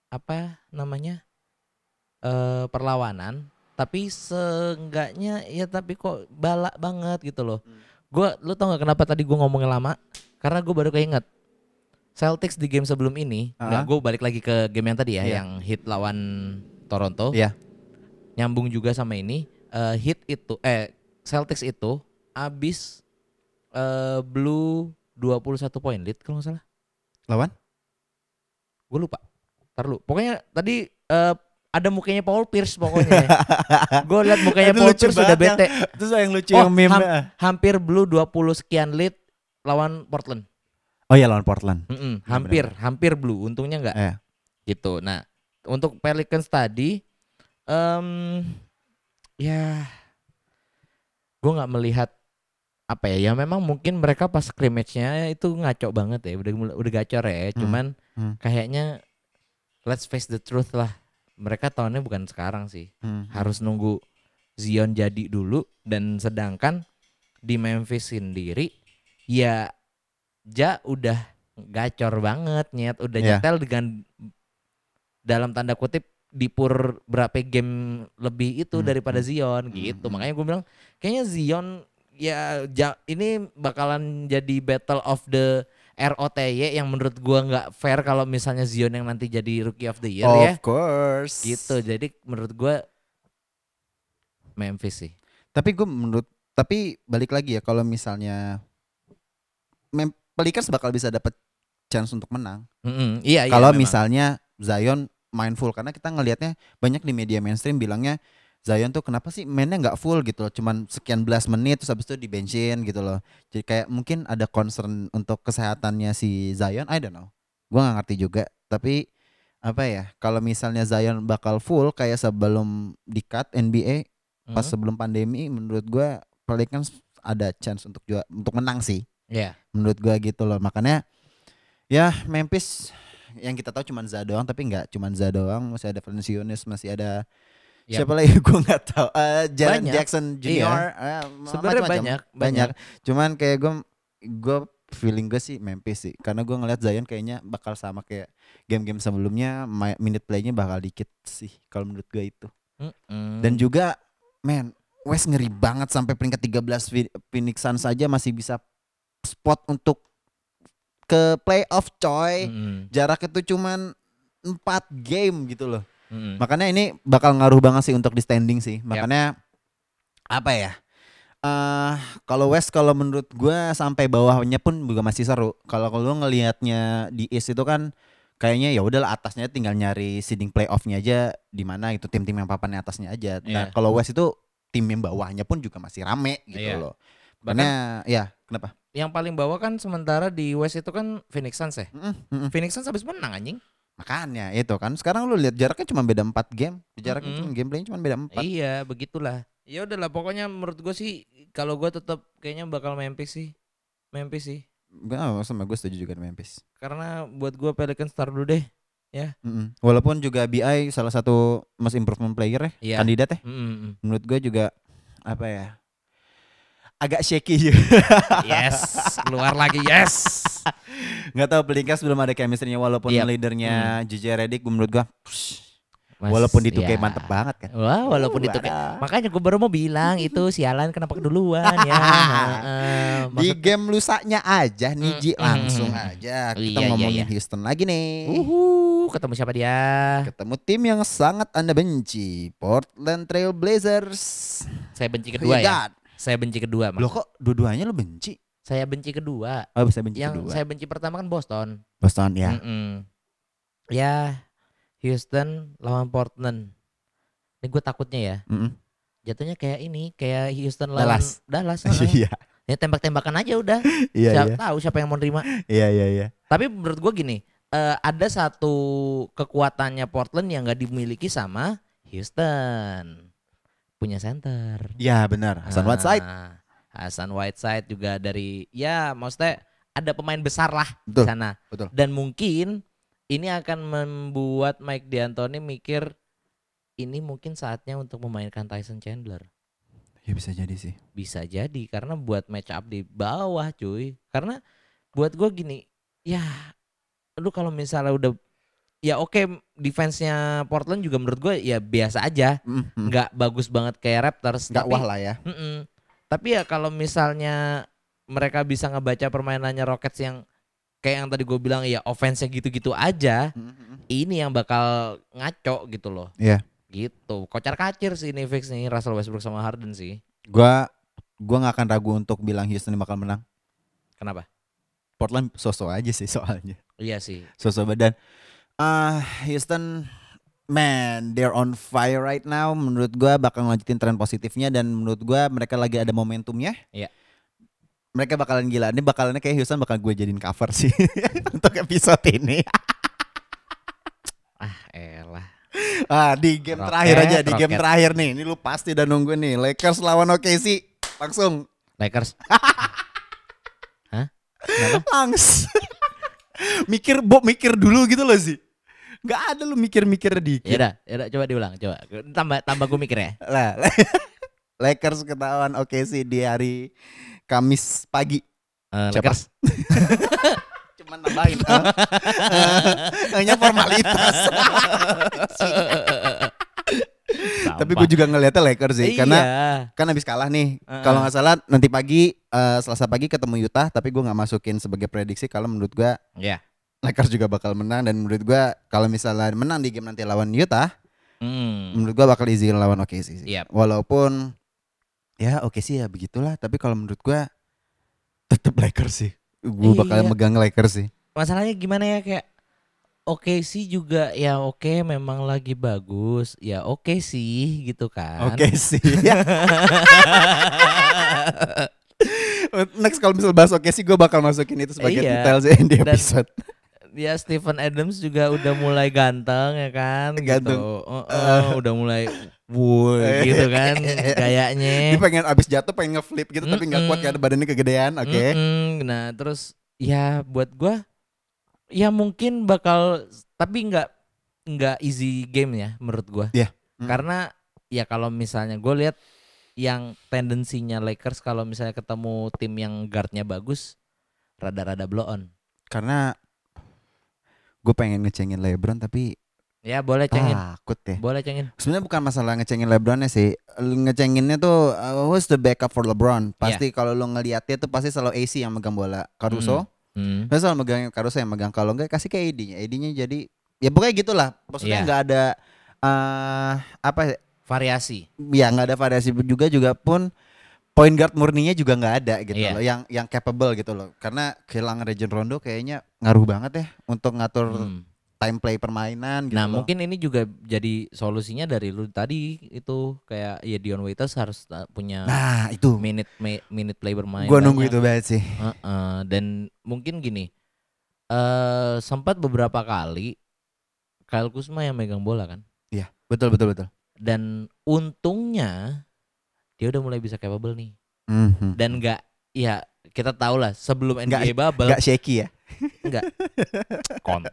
apa namanya eh perlawanan tapi seenggaknya ya tapi kok balak banget gitu loh Hmm. gua lu tau gak kenapa tadi gua ngomongnya lama karena gue baru keinget Celtics di game sebelum ini Ah. nggak gue balik lagi ke game yang tadi ya Iya. yang hit lawan Toronto Iya. nyambung juga sama ini eh, hit itu eh Celtics itu abis eh, Blue 21 poin lead kalau nggak salah Lawan? gue lupa ntar lu pokoknya tadi eh, ada mukanya Paul Pierce pokoknya gue liat mukanya Itu Paul Pierce udah banget bete Terus yang lucu Oh, yang meme. ham- hampir Blue 20 sekian lead lawan Portland Oh iya lawan Portland. Mm-mm, hampir hampir Blue untungnya nggak Iya. gitu nah untuk Pelicans tadi em ya gue nggak melihat apa ya ya memang mungkin mereka pas scrimmage-nya itu ngaco banget ya udah udah gacor ya Hmm, cuman hmm. kayaknya let's face the truth lah mereka tahunnya bukan sekarang sih Hmm. harus nunggu Zion jadi dulu dan sedangkan di Memphis sendiri ya Ja udah gacor banget nyet udah Iya. nyetel dengan dalam tanda kutip dipur berapa game lebih itu Hmm, daripada hmm. Zion Hmm, gitu hmm. makanya gue bilang kayaknya Zion ya ja- ini bakalan jadi battle of the ROTY yang menurut gua nggak fair kalau misalnya Zion yang nanti jadi rookie of the year of ya course. gitu jadi menurut gua Memphis sih Tapi gue menurut tapi balik lagi ya kalau misalnya Mem Pelicans bakal bisa dapat chance untuk menang. Mm-mm, iya iya kalau misalnya Zion main full karena kita ngelihatnya banyak di media mainstream bilangnya Zion tuh kenapa sih mainnya nggak full gitu loh cuman sekian belas menit terus habis itu dibenchin gitu loh. Jadi kayak mungkin ada concern untuk kesehatannya si Zion I don't know. Gua nggak ngerti juga. Tapi apa ya kalau misalnya Zion bakal full kayak sebelum di cut NBA pas Mm, sebelum pandemi menurut gua Pelicans ada chance untuk juga untuk menang sih iya. Menurut gua gitu loh. Makanya ya Memphis yang kita tahu cuman Za doang tapi nggak cuman Za doang. Masih ada Valanciunas masih ada Yap. siapa lagi? Gua nggak tahu. Eh, Jaren Banyak. Jackson Junior. Eh, sebenarnya macam-macam. banyak banyak. cuman kayak gua gua feeling gue sih Memphis sih. Karena gua ngeliat Zion kayaknya bakal sama kayak game-game sebelumnya minute playnya bakal dikit sih kalau menurut gua itu. Mm-mm. dan juga men West ngeri banget sampai peringkat 13 Phi- Phoenix Suns saja masih bisa spot untuk ke playoff coy. Mm-mm, Jarak itu cuman 4 game gitu loh. mm-mm. Makanya ini bakal ngaruh banget sih untuk di standing sih. Makanya apa ya? eh kalau West kalau menurut gua sampai bawahnya pun juga masih seru. Kalau lu ngelihatnya di East itu kan kayaknya ya udahlah atasnya tinggal nyari seeding playoffnya aja di mana itu tim-tim yang papannya atasnya aja. Nah, Iya. kalau West itu tim yang bawahnya pun juga masih rame gitu Iya. loh. Makanya ya, kenapa? yang paling bawah kan sementara di West itu kan Phoenix Suns ya Mm, mm, mm. Phoenix Suns habis menang anjing Makanya itu kan sekarang lu lihat jaraknya cuma beda 4 game. Jaraknya Mm-mm. cuma gameplaynya cuma beda 4. iya begitulah ya udahlah pokoknya menurut gue sih kalau gue tetap kayaknya bakal Memphis sih Memphis sih Enggak, sama gue setuju juga Memphis. karena buat gue Pelicans start dulu deh Mm-mm. Walaupun juga BI salah satu most improvement player ya, Iya. kandidat ya. Mm-mm. Menurut gue juga apa ya? Agak shaky juga. yes keluar lagi yes Nggak tahu Pelicans belum ada chemistry-nya walaupun Yap. leadernya JJ Redick menurut psh, Mas, walaupun di 2K ya. mantep banget kan. Wah, walaupun Uh, itu ada. makanya gue baru mau bilang itu sialan kenapa keduluan ya. Di Maksud- game lusanya aja nih Ji Mm, langsung mm, aja kita Iya, iya, ngomongin iya. Houston lagi nih. Uhu, ketemu siapa dia? Ketemu tim yang sangat Anda benci, Portland Trail Blazers. Saya benci Who kedua you ya. Saya benci kedua, Mas. Loh kok dua-duanya lo benci? Saya benci kedua. Oh bisa benci Yang kedua. saya benci pertama kan Boston. Boston ya. Mm-mm. Ya, Houston lawan Portland. Ini gue takutnya ya. Mm-mm. Jatuhnya kayak ini, kayak Houston lawan Dallas. Dallas. Iya, ya tembak-tembakan aja udah. iya, siapa iya, tahu siapa yang mau nerima. iya, iya, iya. Tapi menurut gue gini, eh, ada satu kekuatannya Portland yang gak dimiliki sama Houston. Punya center. Ya benar, Hasan Whiteside. Ah, Hasan Whiteside juga dari ya maksudnya ada pemain besar lah di Betul, sana. betul. Dan mungkin ini akan membuat Mike D'Antoni mikir ini mungkin saatnya untuk memainkan Tyson Chandler. Ya bisa jadi sih. Bisa jadi karena buat match up di bawah cuy. Karena buat gue gini, ya lu kalau misalnya udah ya oke defense-nya Portland juga menurut gue ya biasa aja, Mm, mm. nggak bagus banget kayak Raptors. Nggak tapi- wah lah ya. Mm-mm. Tapi ya kalau misalnya mereka bisa ngebaca permainannya Rockets yang kayak yang tadi gue bilang ya offense-nya gitu-gitu aja, Mm, mm. ini yang bakal ngaco gitu loh. Iya. Gitu. Kocar kacir sih ini fix nih Russell Westbrook sama Harden sih. Gua gua nggak akan ragu untuk bilang Houston bakal menang. Kenapa? Portland sosok aja sih soalnya. Iya sih. Sosok badan. Ah, Houston man, they're on fire right now. Menurut gua bakal ngelanjutin tren positifnya dan menurut gua mereka lagi ada momentumnya. Iya. Mereka bakalan gila. Ini bakalannya kayak Houston bakal gue jadiin cover sih untuk episode ini. Ah, elah. Ah, di game Rocket, terakhir aja, di game Rocket. terakhir nih. Ini lu pasti udah nunggu nih. Lakers lawan OKC. Langsung Lakers. Hah? Langsung. mikir Bob mikir dulu gitu loh sih. Gak ada lu mikir-mikir Ya dikit. udah, ya udah coba diulang, coba. Tambah tambah gue mikir ya. Lah, Lakers ketahuan OKC di hari Kamis pagi. Siapa? Lakers. Cuman nambahin. ah. Hanya formalitas. Tapi gue juga ngeliatnya Lakers sih iya. karena kan habis kalah nih. Heeh. Kalau nggak salah nanti pagi eh, Selasa pagi ketemu Utah, tapi gue nggak masukin sebagai prediksi kalau menurut gue ya. Lakers juga bakal menang dan menurut gue kalau misalnya menang di game nanti lawan Utah, Hmm. menurut gue bakal easy lawan OKC sih. Yap. Walaupun ya oke sih ya begitulah, tapi kalau menurut gue tetap Lakers sih. Gue bakal Iya. megang Lakers sih. masalahnya gimana ya kayak oke sih juga ya oke memang lagi bagus ya oke sih gitu kan Oke sih. Next kalau misal bahas oke sih gue bakal masukin itu sebagai Iya. detail sih di Dan- episode. ya Stephen Adams juga udah mulai ganteng ya kan Ganteng. gitu Heeh, udah mulai woi gitu kan kayaknya Dia pengen abis jatuh pengen ngeflip gitu tapi nggak kuat karena badannya kegedean. Oke. Mm-mm. nah terus ya buat gua ya mungkin bakal tapi nggak nggak easy game ya menurut gua Iya. Mm. karena ya kalau misalnya gue lihat yang tendensinya Lakers kalau misalnya ketemu tim yang guardnya bagus rada-rada blow on Karena gue pengen ngecengin LeBron tapi ya boleh cengin takut ya. boleh cengin Sebenarnya bukan masalah ngecengin LeBronnya sih. Ngecenginnya tuh uh, who's the backup for LeBron? Pasti kalau lo ngeliatnya tuh pasti selalu AC yang megang bola. Caruso, Hmm. pasti selalu megang Caruso yang megang. Kalau enggak kasih ke AD-nya. AD-nya jadi ya pokoknya gitulah. Maksudnya Iya. nggak ada eh apa ya, variasi ya nggak ada variasi juga juga pun point guard murninya juga nggak ada gitu Iya. loh yang yang capable gitu loh karena kehilangan Region Rondo kayaknya ngaruh banget ya untuk ngatur Hmm. time play permainan gitu Nah loh. mungkin ini juga jadi solusinya dari lu tadi itu kayak ya Dion Waiters harus uh, punya nah itu minute minute play bermain. gua nunggu itu banget sih Heeh, dan mungkin gini eh sempat beberapa kali Kyle Kuzma yang megang bola kan Iya betul betul betul dan untungnya dia udah mulai bisa capable nih. Mhm. dan enggak ya kita tahu lah sebelum Nggak- NBA bubble nggak shaky ya? Kon.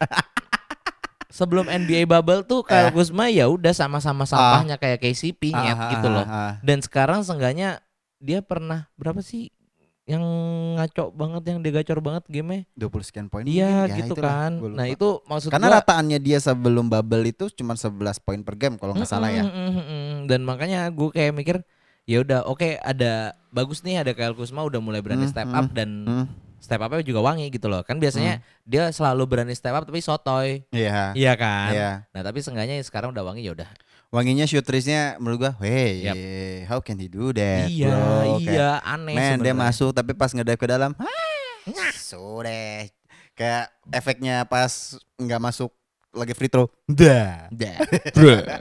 Sebelum NBA bubble tuh Kyle Kuzma ya udah sama-sama sampahnya kayak KCP nyet Ah, gitu ah, loh. ah, ah. dan sekarang seenggaknya dia pernah berapa sih yang ngaco banget yang dia gacor banget game 20 sekian poin Iya ya gitu itulah, kan. Nah itu maksud karena gua rataannya dia sebelum bubble itu cuma 11 poin per game kalau nggak salah ya. Mm, mm, mm, mm. Dan makanya gue kayak mikir ya udah oke ada bagus nih ada Kyle Kuzma udah mulai berani Hmm, step hmm, up dan Hmm, step upnya juga wangi gitu loh. Kan biasanya dia selalu berani step up tapi sotoy. iya Iya kan? iya Nah, tapi seenggaknya sekarang udah wangi ya udah. wanginya shoot threes-nya menurut gua hey Yap. how can he do that iya, bro? Kayak, iya aneh Men dia masuk tapi pas ngedive ke dalam Sudah Kayak efeknya pas nggak masuk lagi free throw Dah Dah.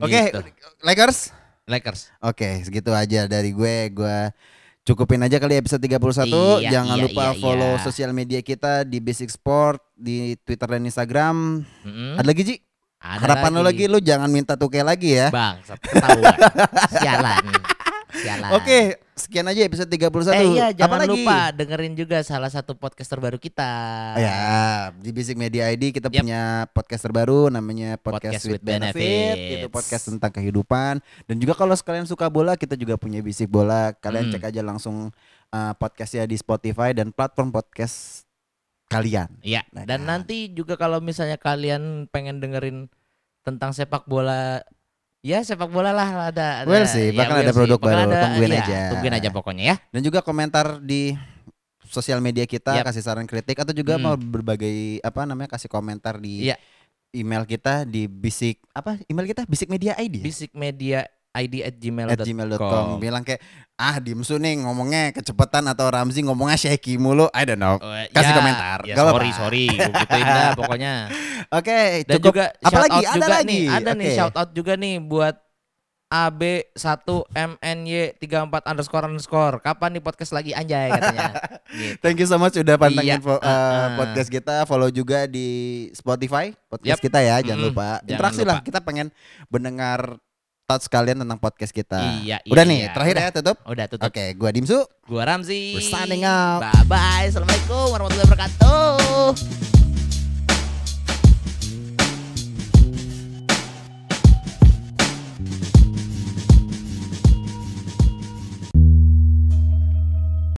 Oke Gitu. Lakers Lakers. Oke segitu aja dari gue Gue cukupin aja kali episode 31 Iya, Jangan iya, lupa iya, follow iya. sosial media kita di Basic Sport Di Twitter dan Instagram Mm-mm. Ada lagi Ji? Ada Harapan lo lagi lu jangan minta tuke lagi ya Bang, ketahuan. Sialan. Sialan. Oke, sekian aja episode 31. Eh iya, jangan Apa lagi? lupa dengerin juga salah satu podcast terbaru kita. Ya, di Basic Media ID kita Yap. punya podcast terbaru namanya Podcast, Podcast with with Benefit. Itu podcast tentang kehidupan dan juga kalau sekalian suka bola kita juga punya Basic Bola. Kalian Hmm. cek aja langsung uh, podcastnya di Spotify dan platform podcast kalian. Iya, Nah, dan kan. nanti juga kalau misalnya kalian pengen dengerin tentang sepak bola Ya sepak bola lah ada, ada Well sih, ya, bakal ada produk Bakal baru, tungguin iya, aja. Tungguin aja pokoknya ya. Dan juga komentar di sosial media kita Yap. kasih saran kritik atau juga Hmm. mau berbagai apa namanya kasih komentar di Iya. email kita di bisik apa email kita bisik media ID ya? Bisik Media ID at at gmail.com bilang kayak ah Dimsu nih ngomongnya kecepatan atau Ramzi ngomongnya shaky mulu I don't know Oh, Kasih ya, komentar, Ya, gak sorry apa-apa. sorry, gituin dah pokoknya. oke Dan cukup juga apa shout lagi out ada juga lagi nih, ada nih Oke. shout out juga nih buat AB1MNY34 underscore underscore. Kapan nih podcast lagi anjay katanya. gitu. Thank you so much udah pantengin Iya, uh, uh-uh. podcast kita, follow juga di Spotify podcast Yap. kita ya, jangan Mm-mm, lupa. jangan Interaksi lupa. lah, kita pengen mendengar thoughts kalian tentang podcast kita. Iya, iya, Udah nih, iya. terakhir Udah. ya tutup. Udah tutup. Oke, gua Dimsu. Gua Ramzi. We're signing out. Bye bye. Assalamualaikum warahmatullahi wabarakatuh.